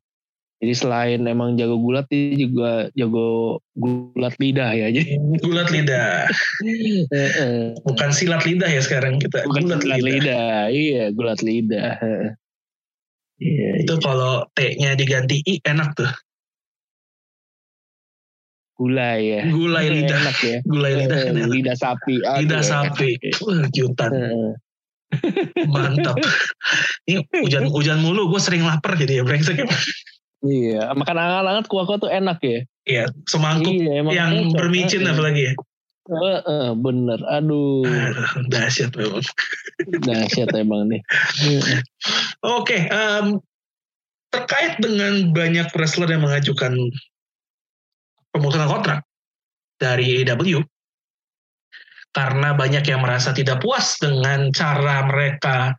jadi selain emang jago gulat dia juga jago gulat lidah ya jadi gulat lidah. [laughs] Bukan silat lidah ya sekarang kita bukan gulat gulat lidah. lidah. iya gulat lidah. Iya itu iya. kalau T-nya diganti I enak tuh. Gulai ya. Gulai [laughs] lidah. enak ya. Gulai lidah kan enak. lidah sapi. Aduh, lidah sapi. Wah, jutan. Mantap. [laughs] Ini hujan hujan mulu gue sering lapar jadi ya brengsek iya makan anget-anget kuah-kuah tuh enak ya. Iya, semangkuk iya emang yang bermicin Heeh. apalagi ya? Heeh, bener aduh. Aduh, dahsyat memang. Dahsyat emang nih. Oke em, terkait dengan banyak wrestler yang mengajukan pemutusan kontrak dari AEW karena banyak yang merasa tidak puas dengan cara mereka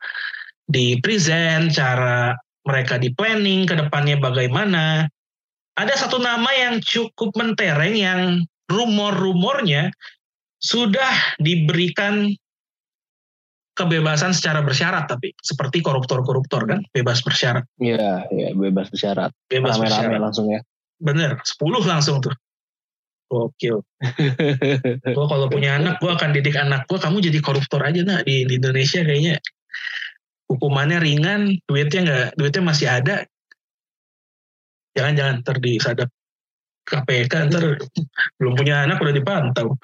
di present, cara mereka di planning ke depannya bagaimana. Ada satu nama yang cukup mentereng yang rumor-rumornya sudah diberikan kebebasan secara bersyarat tapi seperti koruptor-koruptor kan bebas bersyarat. Iya iya bebas bersyarat. Bebas rame-rame bersyarat. langsung ya. Bener 10 langsung tuh. Gokil. [laughs] Gue kalau punya anak gue akan didik anak gue kamu jadi koruptor aja nak di, di Indonesia kayaknya hukumannya ringan duitnya nggak duitnya masih ada. Jangan-jangan ntar disadap KPK ntar belum punya anak udah dipantau.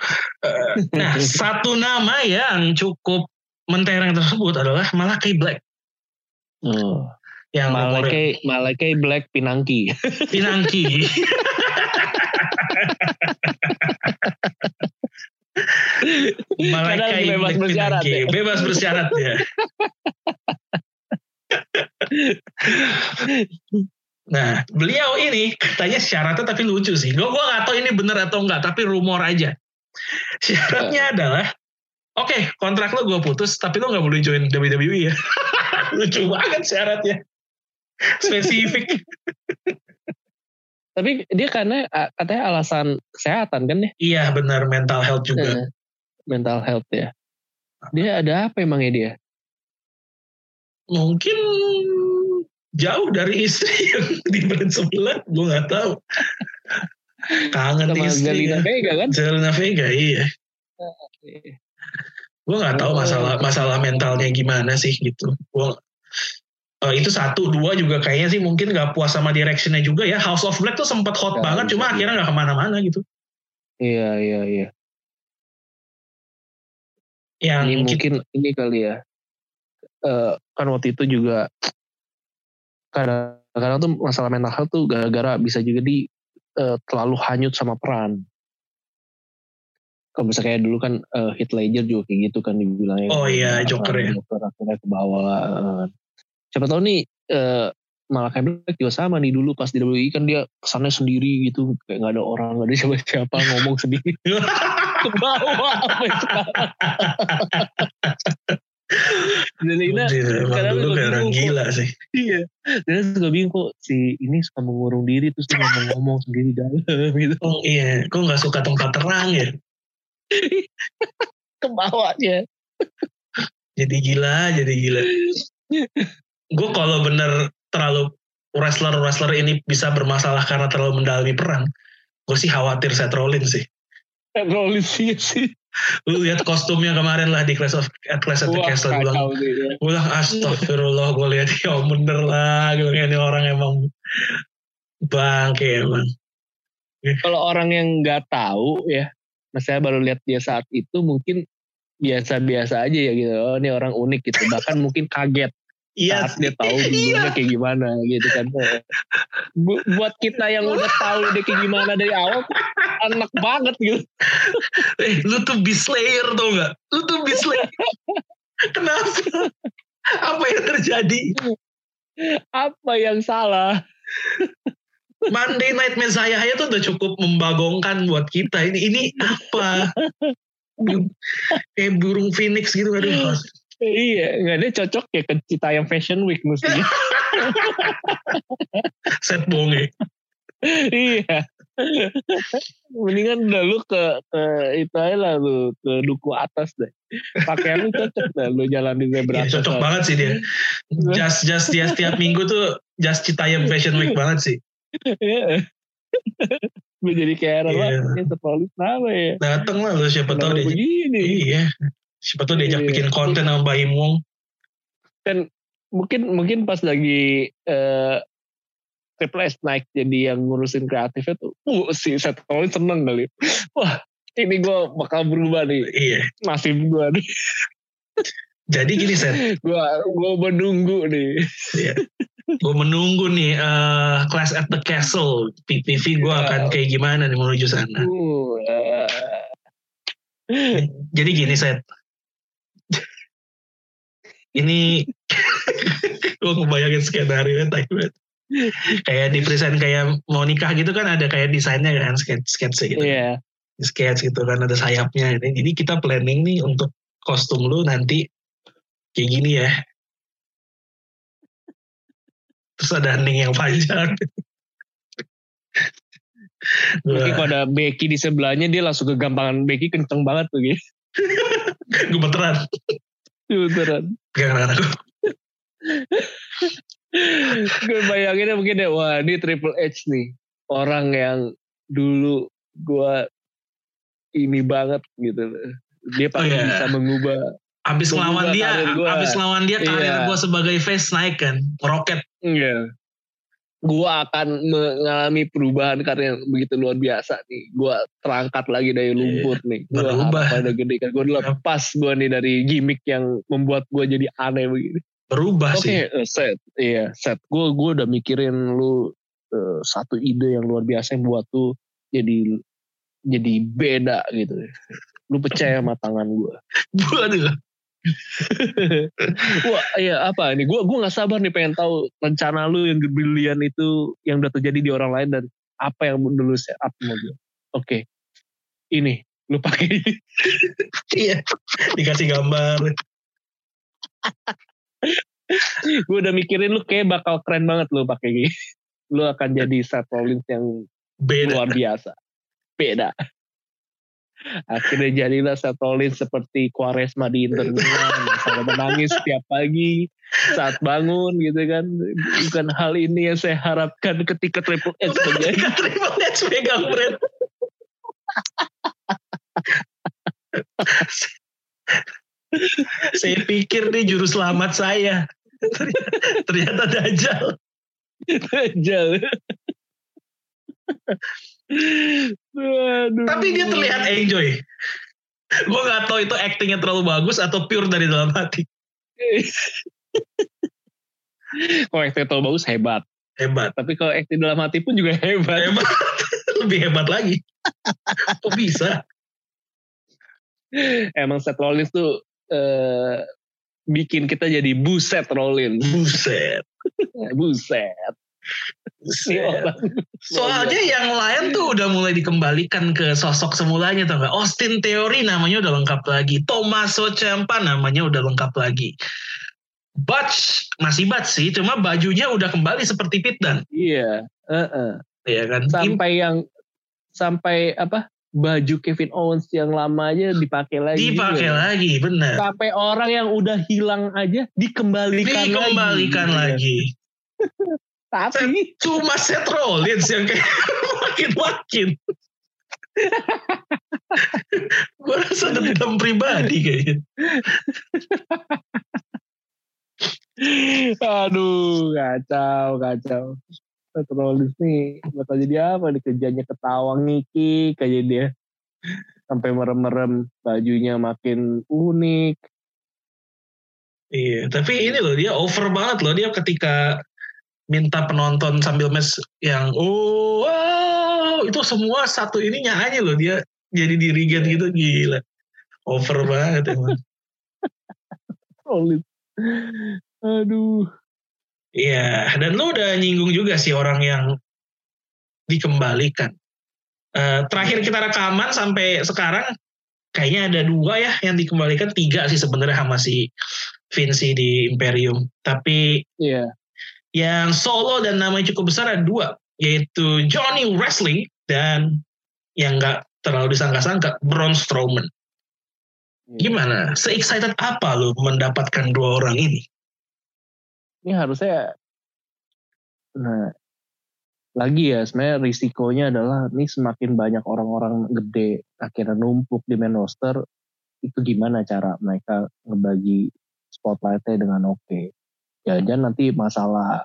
Eh, nah [laughs] satu nama yang cukup mentereng tersebut adalah Malakai Black. Oh. yang Malakai Malakai Black Pinangki. Pinangki [laughs] Malaikai Kadang bebas bersyarat ya. Bebas bersyarat ya. Nah, beliau ini katanya syaratnya tapi lucu sih. Gue gak tahu ini bener atau enggak, tapi rumor aja. Syaratnya adalah, oke kontrak lo gue putus, tapi lo gak boleh join WWE ya. [laughs] lucu banget syaratnya. Spesifik. Tapi dia karena katanya alasan kesehatan kan ya? Iya benar mental health juga. Mental health ya. Dia ada apa emangnya dia? Mungkin jauh dari istri yang di brand sebelah gue nggak tahu. Kangen sama istri Galina Vega kan? Zelina Vega iya. Gue nggak tahu masalah masalah mentalnya gimana sih gitu. Gue eh, itu satu. Dua juga kayaknya sih mungkin nggak puas sama directionnya juga ya. House of Black tuh sempat hot Ya, banget cuma bisa. akhirnya nggak ke mana-mana gitu. Iya iya iya. Yang ini mungkin. mungkin ini kali ya. Eh, kan waktu itu juga kadang-kadang tuh masalah mental health tuh gara-gara bisa juga di eh, terlalu hanyut sama peran. Kalau misalnya kayak dulu kan eh, Heath Ledger juga kayak gitu kan dibilangnya. Oh iya, Peran Joker ya. Joker akhirnya ke bawah eh. Siapa tahu nih eh, Malakai Black juga sama nih dulu pas di WWE kan dia kesannya sendiri gitu kayak nggak ada orang nggak ada siapa-siapa [laughs] ngomong sendiri ke bawah Ina, Emang kadang dulu kayak orang kok. gila sih Iya. Dan suka bingung kok si ini suka mengurung diri terus dia ngomong-ngomong [laughs] sendiri dalam gitu. oh iya kok nggak suka tempat terang ya Ke bawahnya. jadi gila jadi gila [laughs] gue kalau bener terlalu wrestler wrestler ini bisa bermasalah karena terlalu mendalami peran gue sih khawatir Seth Rollins sih Rollins sih sih. lu lihat kostumnya kemarin lah di Clash of at Clash of the Castle gue bilang kacau sih ya. gue bilang astagfirullah gue lihat ya bener lah gue ini orang emang bangke emang kalau orang yang nggak tahu ya, saya baru lihat dia saat itu mungkin biasa-biasa aja ya gitu. Oh, ini orang unik gitu. Bahkan mungkin kaget Iya, saat dia tahu Iya. dulunya kayak gimana gitu kan. Bu- buat kita yang udah tahu dia kayak gimana dari awal, enak banget gitu. eh, lu tuh beast slayer tau gak? Lu tuh beast slayer. Kenapa? Apa yang terjadi? Apa yang salah? Monday Night Messiah aja tuh udah cukup membagongkan buat kita. Ini ini apa? [laughs] Kayak burung phoenix gitu aduh. Iya, nggak dia cocok ya ke Citayam Fashion Week mestinya. [laughs] Set bonge. iya. Mendingan udah lu ke, ke itu aja lah lu ke duku atas deh. Pakaian lu cocok dah lu jalan di zebra. Iya, cocok banget sih dia. Just just dia setiap minggu tuh just Citayam Fashion Week banget sih. Iya. Gue jadi kayak Iya. yeah. ini terpolis kenapa ya? Dateng lah lu siapa tahu Kenapa dia. begini? Iya. Siapa tahu diajak Iya. bikin konten sama Baim Wong. Mungkin mungkin pas lagi eh Triple S naik jadi yang ngurusin kreatifnya tuh, uh, si Seth Rollins seneng kali. Wah, ini gue bakal berubah nih. Iya. Nasib gue nih. Jadi gini Set, Gue gue menunggu nih. gue menunggu nih eh, Clash at the Castle PPV gue Iya. akan kayak gimana nih menuju sana. Uh, eh, Jadi gini Set, ini [laughs] gue ngebayangin skenario banget. Kayak di present kayak mau nikah gitu kan ada kayak desainnya kan sketch sketch gitu. Iya. sketch gitu kan ada sayapnya. Jadi kita planning nih untuk kostum lu nanti kayak gini ya. Terus ada hening yang panjang. [laughs] Mungkin Wah, kalau ada Becky di sebelahnya dia langsung kegampangan Becky kenceng banget tuh gitu. [laughs] gemeteran. Beneran. Pegang anak aku. gue bayanginnya mungkin ya wah ini Triple H nih orang yang dulu gue ini banget gitu dia pasti iya. bisa mengubah Abis ngelawan dia, abis ngelawan dia karir Iya. gue sebagai face naik kan, roket. Iya. Gue akan mengalami perubahan karena yang begitu luar biasa nih gue terangkat lagi dari lumpur nih gue Iya. Berubah. pada gede kan gue lepas gue nih dari gimmick yang membuat gue jadi aneh begini Berubah Oke, sih. eh, set, iya, set. Gue gue udah mikirin lu eh, satu ide yang luar biasa yang buat tuh jadi jadi beda gitu. Lu percaya sama tangan gue. Waduh. [laughs] [laughs] Wah, iya apa nih? Gue gue nggak sabar nih pengen tahu rencana lu yang brilian itu yang udah terjadi di orang lain dan apa yang dulu set up gue. Oke, ini lu pakai ini. [laughs] Iya. Dikasih gambar. [laughs] gue udah mikirin lu kayak bakal keren banget lu pakai gini. Lu akan jadi Seth Rollins yang Beda. luar biasa. Beda. Akhirnya jadilah Seth Rollins seperti Quaresma di Inter Milan. menangis setiap pagi saat bangun gitu kan. Bukan hal ini yang saya harapkan ketika Triple H terjadi. Ketika Triple H megang brand. saya pikir nih juru selamat saya. Ternyata- Ternyata Dajjal. Aduh. Tapi dia terlihat enjoy. Gue gak tahu itu actingnya terlalu bagus atau pure dari dalam hati. [laughs] Kalau acting terlalu bagus hebat. Hebat. Tapi kalau acting dalam hati pun juga hebat. Hebat. [laughs] Lebih hebat lagi. Kok bisa? Emang Seth Rollins tuh eh, bikin kita jadi buset Rollins. Buset. [laughs] Buset. Ini Buset. orang. Soalnya yang lain tuh udah mulai dikembalikan ke sosok semulanya tau gak? Austin Theory namanya udah lengkap lagi. Tommaso Ciampa namanya udah lengkap lagi. Butch masih Butch sih, cuma bajunya udah kembali seperti Pit Dan. Iya. heeh. Iya kan? Sampai yang sampai apa baju Kevin Owens yang lama aja dipakai lagi. Dipakai juga. lagi, bener. Sampai orang yang udah hilang aja dikembalikan, Dikembalikan lagi. lagi. [laughs] Tapi Cuma Seth Rollins yang kayak [laughs] makin-makin. [laughs] Gue rasa dendam pribadi kayaknya. aduh kacau kacau. Seth Rollins nih bakal jadi apa nih kerjanya ketawa ngiki kayak dia sampai merem-merem bajunya makin unik Iya, tapi ini loh dia over banget loh dia ketika minta penonton sambil mes yang oh wow, itu semua satu ini nyanyi loh dia jadi dirigen gitu gila over banget emang. Rollins aduh Iya, dan lu udah nyinggung juga sih orang yang dikembalikan. Eh, terakhir kita rekaman sampai sekarang kayaknya ada dua ya yang dikembalikan tiga sih sebenarnya sama si Vinci di Imperium. Tapi iya yang solo dan namanya cukup besar ada dua, yaitu Johnny Wrestling dan yang nggak terlalu disangka-sangka Braun Strowman. Gimana? Se-excited apa lu mendapatkan dua orang ini? ini harusnya nah lagi ya sebenarnya risikonya adalah ini semakin banyak orang-orang gede akhirnya numpuk di main roster itu gimana cara mereka ngebagi spotlightnya dengan oke okay. Jangan nanti masalah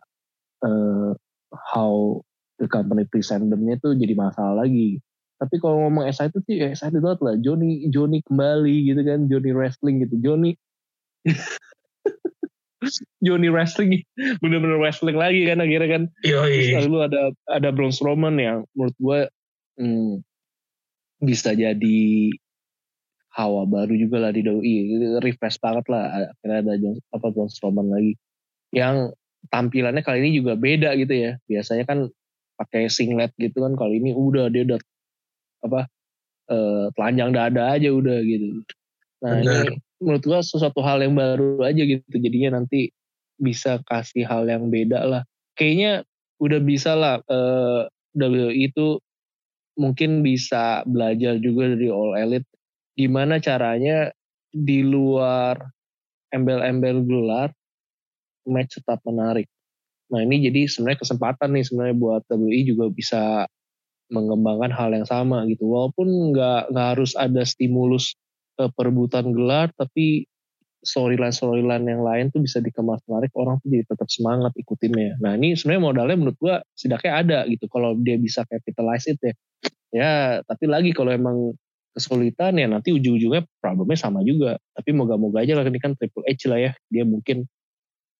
uh, how the company present them-nya itu jadi masalah lagi. Tapi kalau ngomong excited sih ya excited banget lah. Johnny Johnny kembali gitu kan Johnny wrestling gitu. Johnny [laughs] Johnny wrestling bener-bener wrestling lagi kan akhirnya kan. Yoi. Lalu ada ada Braun Strowman yang menurut gue hmm, bisa jadi hawa baru juga lah di doi refresh banget lah akhirnya ada John, apa Braun Strowman lagi yang tampilannya kali ini juga beda gitu ya. Biasanya kan pakai singlet gitu kan kali ini udah dia udah apa eh, telanjang dada aja udah gitu. Nah Benar. ini menurut gua sesuatu hal yang baru aja gitu jadinya nanti bisa kasih hal yang beda lah. Kayaknya udah bisa lah eh, WWE itu mungkin bisa belajar juga dari All Elite. Gimana caranya di luar embel-embel gelar match tetap menarik. Nah ini jadi sebenarnya kesempatan nih sebenarnya buat WWE juga bisa mengembangkan hal yang sama gitu. Walaupun nggak nggak harus ada stimulus eh, perebutan gelar, tapi storyline storyline yang lain tuh bisa dikemas menarik orang tuh jadi tetap semangat ikutinnya. Nah ini sebenarnya modalnya menurut gua setidaknya ada gitu kalau dia bisa capitalize it ya. Ya tapi lagi kalau emang kesulitan ya nanti ujung-ujungnya problemnya sama juga. Tapi moga-moga aja lah ini kan Triple H lah ya. Dia mungkin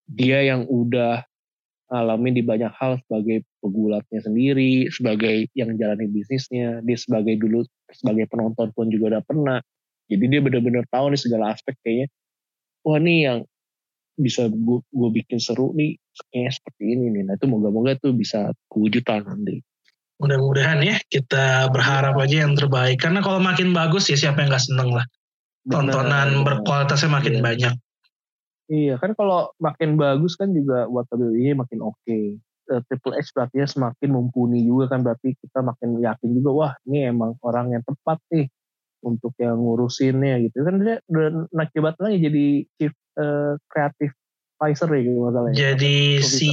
dia yang udah ngalamin di banyak hal sebagai pegulatnya sendiri, sebagai yang jalani bisnisnya, dia sebagai dulu sebagai penonton pun juga udah pernah. Jadi dia benar-benar tahu nih segala aspek kayaknya. Wah nih yang bisa gue bikin seru nih kayaknya seperti ini nih. Nah itu moga-moga tuh bisa kewujudan nanti. Mudah-mudahan ya kita berharap aja yang terbaik. Karena kalau makin bagus ya siapa yang nggak seneng lah. Tontonan Benar. berkualitasnya makin Iya. banyak. Iya kan kalau makin bagus kan juga buat WWE makin oke. Eh, Triple H berarti ya semakin mumpuni juga kan berarti kita makin yakin juga wah ini emang orang yang tepat nih untuk yang ngurusinnya gitu kan dia udah naik jabatan lagi jadi chief eh, creative advisor ya gitu masalahnya. Jadi si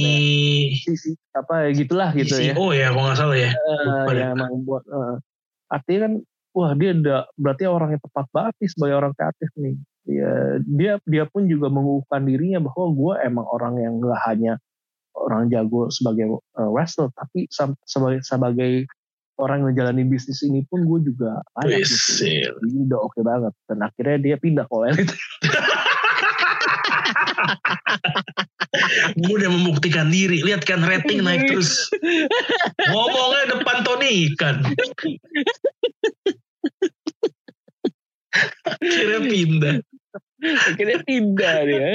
si, si apa ya gitulah gitu ya. CEO ya kalau nggak salah ya. Deh. ya emang buat eh, artinya kan wah dia udah berarti orang yang tepat banget nih sebagai orang kreatif nih ya dia dia pun juga mengukuhkan dirinya bahwa gue emang orang yang gak hanya orang jago sebagai eh, wrestler tapi sebagai sebagai orang yang menjalani bisnis ini pun gue juga layak gitu. Jadi udah oke banget dan akhirnya dia pindah ke Elite. [laughs] Gue udah membuktikan diri. Lihat kan rating naik terus. Ngomongnya depan Tony kan. Akhirnya pindah. Akhirnya pindah dia.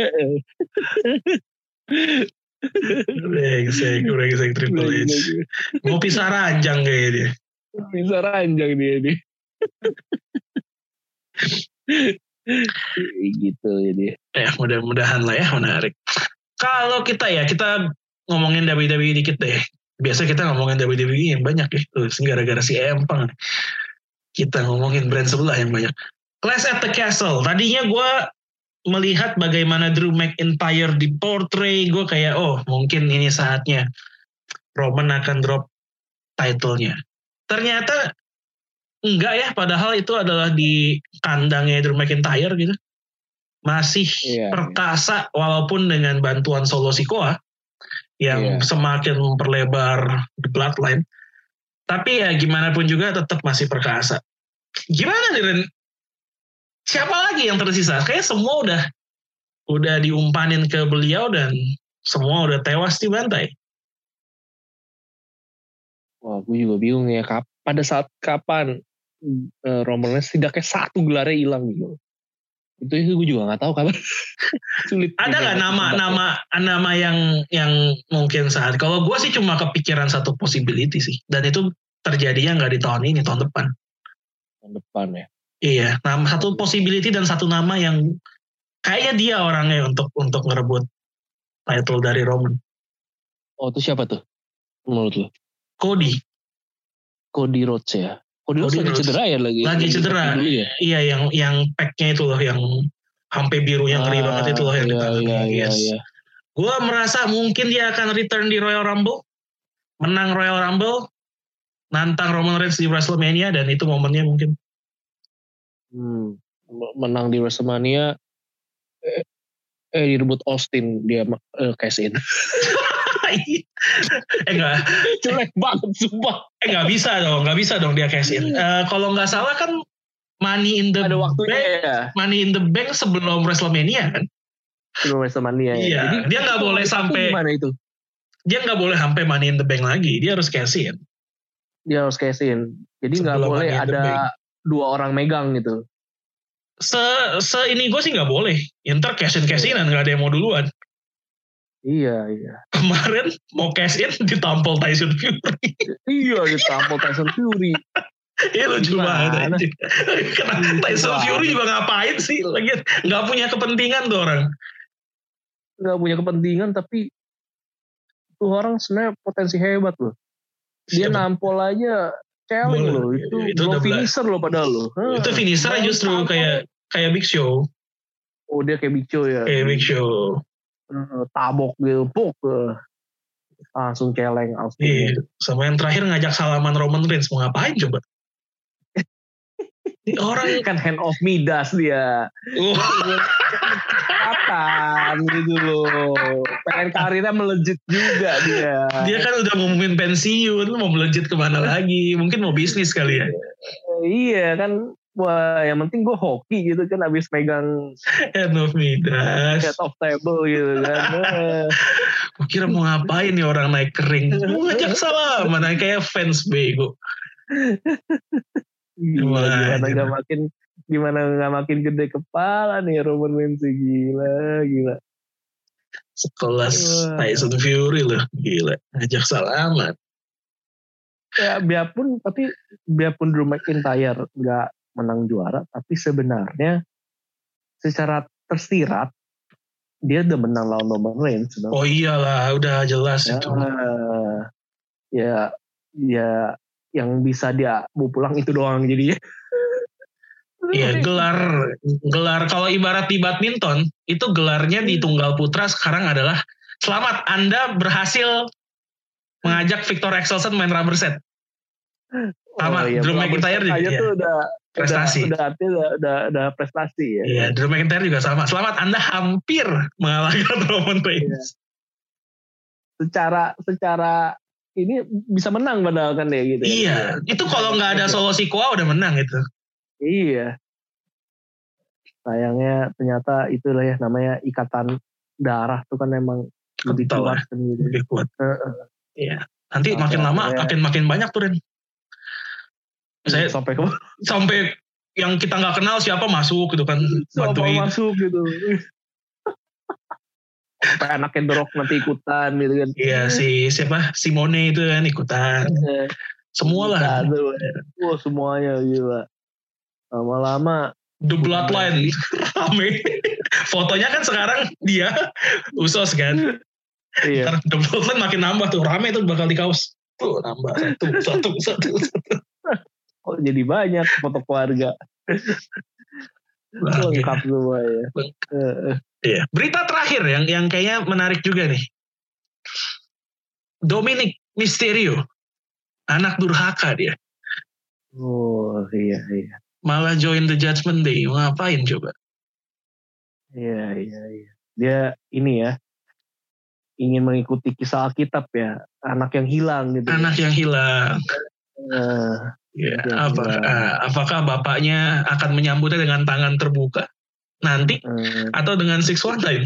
Brengsek, brengsek Triple H. Mau pisah ranjang kayak dia. Bisa ranjang dia nih. gitu jadi. Ya mudah-mudahan lah ya menarik. Kalau kita ya, kita ngomongin WWE dikit deh. Biasa kita ngomongin WWE yang banyak ya. Tuh, gara-gara si Empang. Kita ngomongin brand sebelah yang banyak. Clash at the Castle. Tadinya gue melihat bagaimana Drew McIntyre di portray. Gue kayak, oh mungkin ini saatnya Roman akan drop titlenya. Ternyata enggak ya. Padahal itu adalah di kandangnya Drew McIntyre gitu. Masih Iya, perkasa walaupun dengan bantuan solo Sikoa yang Iya. semakin memperlebar the bloodline. Tapi ya gimana pun juga tetap masih perkasa. Gimana nih Ren? Siapa lagi yang tersisa? Kayak semua udah udah diumpanin ke beliau dan semua udah tewas dibantai. Wah, gue juga bingung ya. Kap pada saat kapan eh, Roman Reigns tidaknya satu gelarnya hilang gitu. Itu itu gue juga nggak tahu kapan. [laughs] Sulit. Ada nggak untuk nama tebak ya. nama nama yang yang mungkin saat? Kalau gue sih cuma kepikiran satu possibility sih, dan itu terjadinya nggak di tahun ini, tahun depan. tahun depan ya. Iya, nama satu possibility dan satu nama yang kayaknya dia orangnya untuk untuk ngerebut title dari Roman. Oh, itu siapa tuh? Menurut lo? Cody, Cody Rhodes ya. Cody Rhodes Cody lagi Rhodes. cedera ya lagi. Lagi cedera. ya. iya yang yang packnya itu loh, yang sampai biru yang ngeri Ah, banget itu loh yang di iya, tangannya. iya, iya, Yes. iya. Gue merasa mungkin dia akan return di Royal Rumble, menang Royal Rumble, nantang Roman Reigns di WrestleMania dan itu momennya mungkin. Hmm. Menang di WrestleMania. Eh, eh direbut Austin dia eh, cash in. [laughs] eh enggak, Jelek banget sumpah. eh nggak bisa dong, nggak bisa dong dia cash in. Eh, kalau nggak salah kan Money in the Ada waktunya Bank, ya. Money in the Bank sebelum WrestleMania kan. Sebelum WrestleMania ya. Iya, dia nggak boleh sampai- Gimana itu? Dia nggak boleh sampai Money in the Bank lagi, dia harus cash in. Dia harus cash in. Jadi nggak boleh ada dua orang megang gitu. Se, se ini gue sih nggak boleh. Inter cash in cash inan nggak ada yang mau duluan. Iya, iya. Kemarin mau cash in ditampol Tyson Fury. Iya, ditampol Tyson Fury. Iya lucu banget anjing. Karena Lucu Tyson. Fury juga ngapain sih? Lagi nggak punya kepentingan tuh orang. Nggak punya kepentingan, tapi tuh orang sebenarnya potensi hebat loh. Dia Siapa? nampol aja challenge loh. Itu, Itu belum udah finisher loh padahal loh. Hah. Itu finishernya Baru justru kayak kayak Big Show. Oh dia kayak Big Show ya. Kayak Big Show. Tabok gitu. Puk. eh. Langsung celeng. Iya. Sama yang terakhir ngajak salaman Roman Reigns mau ngapain coba? Ini orang Kan hand of Midas dia. Kapan gitu loh. Pengen karirnya melejit juga dia. dia kan udah ngumumin pensiun, mau melejit ke mana lagi? Mungkin mau bisnis kali ya. Iya kan. Wah yang penting gue hoki gitu kan abis megang End of Midas. head of table gitu kan. Gue kira mau ngapain nih orang naik kering. Mau ngajak salaman kayak fans bego. Gila, gimana gak makin gimana nggak makin gede kepala nih Roman Reigns gila gila. Sekelas Wah. Tyson Fury loh. Gila. Ngajak salaman. Ya biarpun tapi biarpun Drew McIntyre nggak menang juara tapi sebenarnya secara tersirat dia udah menang lawan Roman Reigns. Oh iyalah, udah jelas ya, itu. ya ya yang bisa dia mau pulang itu doang jadinya. [laughs] Iya gelar gelar kalau ibarat di badminton itu gelarnya di tunggal putra sekarang adalah selamat Anda berhasil mengajak Victor Axelsen main rubber set. Sama, Drew Rubber McIntyre set juga, aja iya. tuh udah Prestasi. Udah, udah, udah, udah, udah prestasi ya. Iya, Drew McIntyre juga sama. Selamat Anda hampir mengalahkan Roman Reigns. Secara secara ini bisa menang padahal kan ya gitu. ya. Iya, itu kalau nggak ada solo Sikoa udah menang itu. Iya. Sayangnya ternyata itulah ya namanya ikatan darah tuh kan emang lebih kuat kan gitu. Lebih kuat. Iya. Nanti Oke, makin lama oke. makin makin banyak tuh Ren. Saya sampai ke sampai yang kita nggak kenal siapa masuk gitu kan siapa bantuin. masuk gitu. Anaknya dorok nanti ikutan gitu kan. Iya si siapa Simone itu kan ikutan. Eh, Semua lah. Wah semuanya gila. Lama-lama The Bloodline rame. Fotonya kan sekarang dia usos kan. iya. Ntar The Bloodline makin nambah tuh rame tuh bakal di kaos. Tuh nambah satu satu satu. satu. Kok jadi banyak foto keluarga. Lengkap semua ya. Lengkap. Eh, eh. Iya. Berita terakhir yang yang kayaknya menarik juga nih. Dominic Mysterio. Anak durhaka dia. Oh iya iya. Malah join the Judgment Day. Ngapain coba? Iya iya iya. Dia ini ya. ingin mengikuti kisah Alkitab ya, anak yang hilang gitu. Anak yang hilang. Nah, Ya, apa, hilang. ah, apakah bapaknya akan menyambutnya dengan tangan terbuka nanti eh, atau dengan six one time?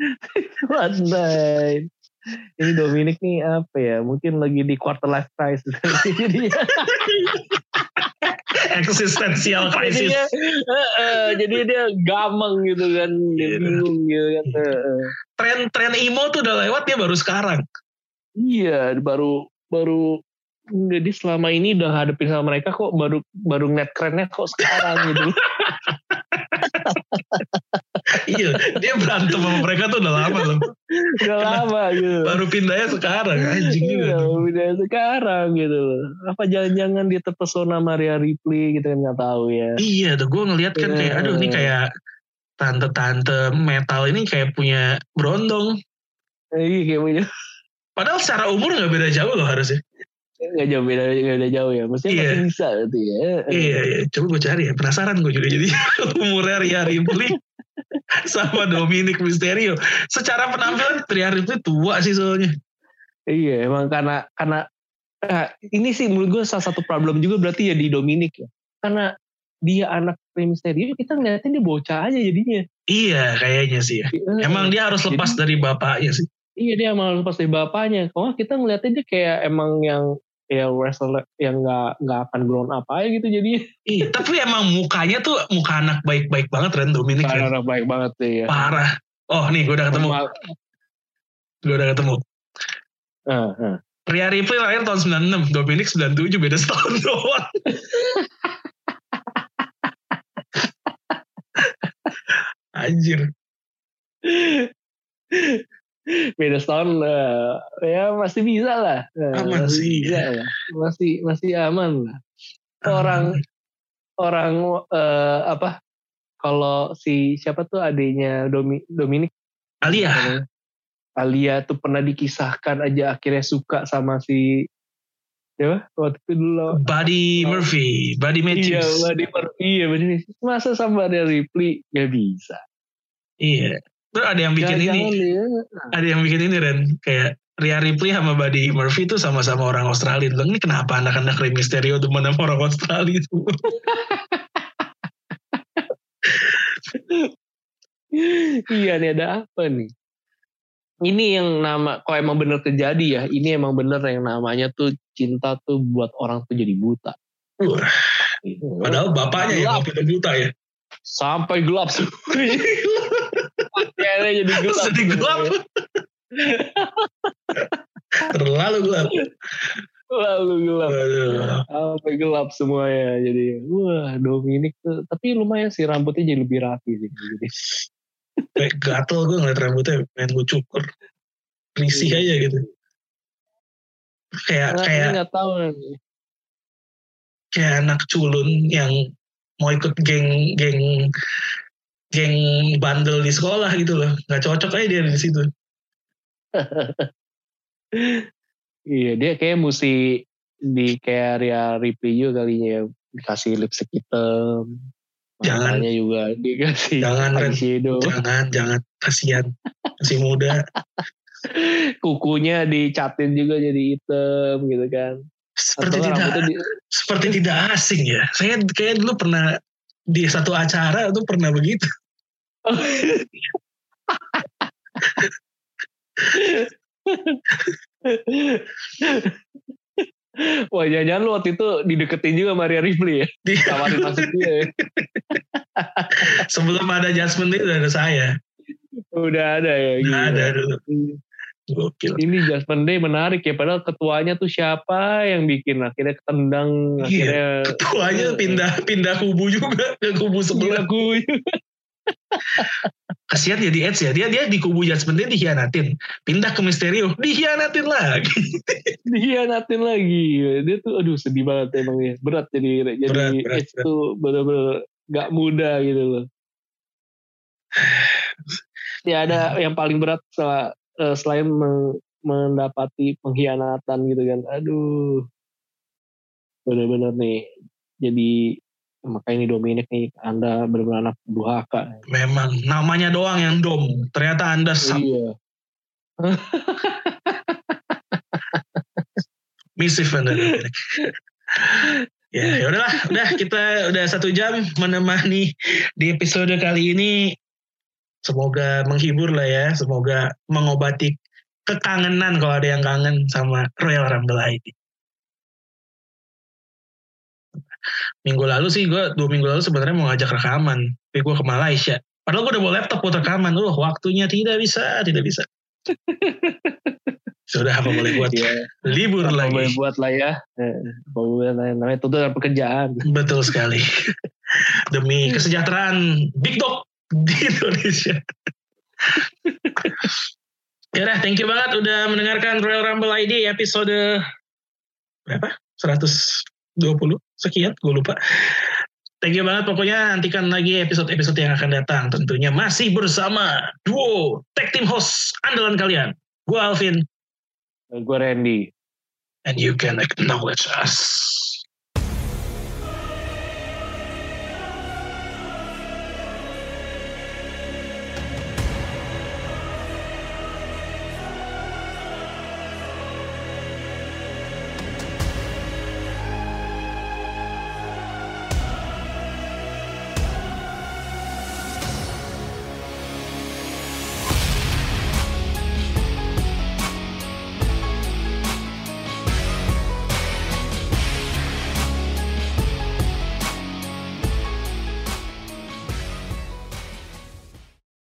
[laughs] One night. Ini Dominic nih apa ya? Mungkin lagi di quarter life crisis. Jadi Existential crisis. Jadinya, eh, eh, jadi dia [laughs] gamang gitu kan, dia Iya. bingung gitu kan. eh, eh. Tren-tren emo tuh udah lewat dia baru sekarang. Iya, baru baru jadi selama ini udah hadapin sama mereka kok baru baru ngeliat kerennya kok sekarang gitu. iya, dia berantem sama mereka tuh udah lama loh. Udah lama gitu. Baru pindahnya sekarang anjing Iya, juga. udah sekarang gitu loh. Apa jangan-jangan dia terpesona Maria Ripley gitu kan nggak tahu ya. Iya, tuh gue ngeliat kan kayak aduh ini kayak tante-tante metal ini kayak punya berondong. Eh, Iya kayak punya Padahal secara umur nggak beda jauh loh harusnya. Nggak jauh beda nggak beda jauh ya. Maksudnya Iya. masih bisa gitu ya. Iya, iya. Coba gue cari ya. Penasaran gue juga jadi [laughs] umurnya Ria Ripley [laughs] sama Dominic Mysterio. Secara penampilan Ria Ripley tua sih soalnya. Iya emang karena karena nah, ini sih menurut gue salah satu problem juga berarti ya di Dominic ya. Karena dia anak Rey Mysterio kita ngeliatin dia bocah aja jadinya. Iya, kayaknya sih ya. Eh, Emang dia harus lepas dari bapaknya sih. Iya dia emang lepas dari bapaknya. Kalau kita ngeliatin dia kayak emang yang ya wrestler yang nggak nggak akan grown up aja gitu jadinya. Iya, tapi emang mukanya tuh muka anak baik-baik banget Ren Dominic. Parah baik banget ya. Parah. Oh nih gue udah ketemu. Gue udah ketemu. Ah, ah. Ria Ripley lahir tahun 96, Dominic 97, beda setahun [laughs] doang. Anjir. Beda setahun eh, ya masih bisa lah. Eh, Aman masih sih, bisa lah. Masih masih aman lah. Orang orang eh, apa? Kalau si siapa tuh adiknya Domi, Dominic Alia. Alia tuh pernah dikisahkan aja akhirnya suka sama si siapa waktu itu dulu Buddy Murphy, Buddy iya Matthews. Buddy Murphy iya Buddy masa sama ada Ripley gak bisa Iya. Terus ada yang bikin ini, Jangan-jangan dia ada yang bikin ini Ren, kayak Ria Ripley sama Buddy Murphy tuh sama-sama orang Australia. Bilang, ini kenapa anak-anak Rey Mysterio demen sama orang Australia itu? [laughs] iya nih ada apa nih ini yang nama kok emang bener terjadi ya ini emang bener yang namanya tuh cinta tuh buat orang tuh jadi buta Gitu. Padahal bapaknya yang Gelap. itu buta ya. sampai gelap [laughs] Akhirnya jadi gelap Jadi [laughs] gelap. Terlalu gelap. lalu gelap sampai gelap semuanya jadi wah Dominic tuh tapi lumayan sih rambutnya jadi lebih rapi sih jadi Kayak gatel gue ngeliat rambutnya pengen gue cukur. Risih Iya. aja gitu. Kayak Karena kayak nggak tahu nih. kayak anak culun yang mau ikut geng geng geng bandel di sekolah gitu loh. Nggak cocok aja dia di situ. Iya dia kayak mesti di kayak Ria Ripley juga kalinya ya dikasih lipstick hitam. Jangan. Juga dikasih Jangan, eyeshadow. Jangan jangan kasihan masih muda. Kukunya dicatin juga jadi hitam gitu kan. Seperti Atau tidak di, seperti tidak asing ya. Saya kayak dulu pernah di satu acara tuh pernah begitu. [laughs] Wah jangan-jangan lu waktu itu dideketin juga Maria Ripley ya. Di, Tawarin masuk dia ya. sebelum ada Jasmine itu udah ada saya. Udah ada ya. Udah ada dulu. Gokil. Ini Jasmine Day menarik ya. Padahal ketuanya tuh siapa yang bikin. Akhirnya ketendang. Iya, Akhirnya. Ketuanya pindah pindah kubu juga ke kubu sebelah. Gue. Kasihan jadi Edge ya. Dia dia di kubu Jasmine dia dikhianatin. Pindah ke Mysterio, dikhianatin lagi. [laughs] Dihianatin lagi. Dia tuh aduh sedih banget emang ya. Berat jadi. Jadi Berat, berat, Edge tuh bener-bener gak mudah gitu loh. [sighs] Ya ada yang paling berat sel- eh, selain men- mendapati pengkhianatan gitu kan. Aduh. Bener-bener nih. Jadi makanya ini Dominic nih Anda benar-benar anak durhaka. Memang namanya doang yang dom. Ternyata Anda sam- Iya. [laughs] Misif bener. ya, ya udahlah, udah kita udah satu jam menemani di episode kali ini. Semoga menghibur lah ya, semoga mengobati kekangenan kalau ada yang kangen sama Royal Rumble ID. Minggu lalu sih gue dua minggu lalu sebenarnya mau ngajak rekaman, tapi gue ke Malaysia. Padahal gue udah bawa laptop buat rekaman, uh waktunya tidak bisa, tidak bisa. [laughs] Sudah apa boleh buat Iya. libur Apa lagi. boleh buat lah ya. Eh, Apa boleh lah, namanya itu adalah pekerjaan. Betul sekali. [laughs] Demi kesejahteraan Big Dog di Indonesia. [laughs] ya udah, thank you banget udah mendengarkan Royal Rumble ID episode berapa? 120 sekian, gue lupa. Thank you banget pokoknya nantikan lagi episode-episode yang akan datang tentunya masih bersama duo tag team host andalan kalian. Gue Alvin Gue Randy. and you can acknowledge us.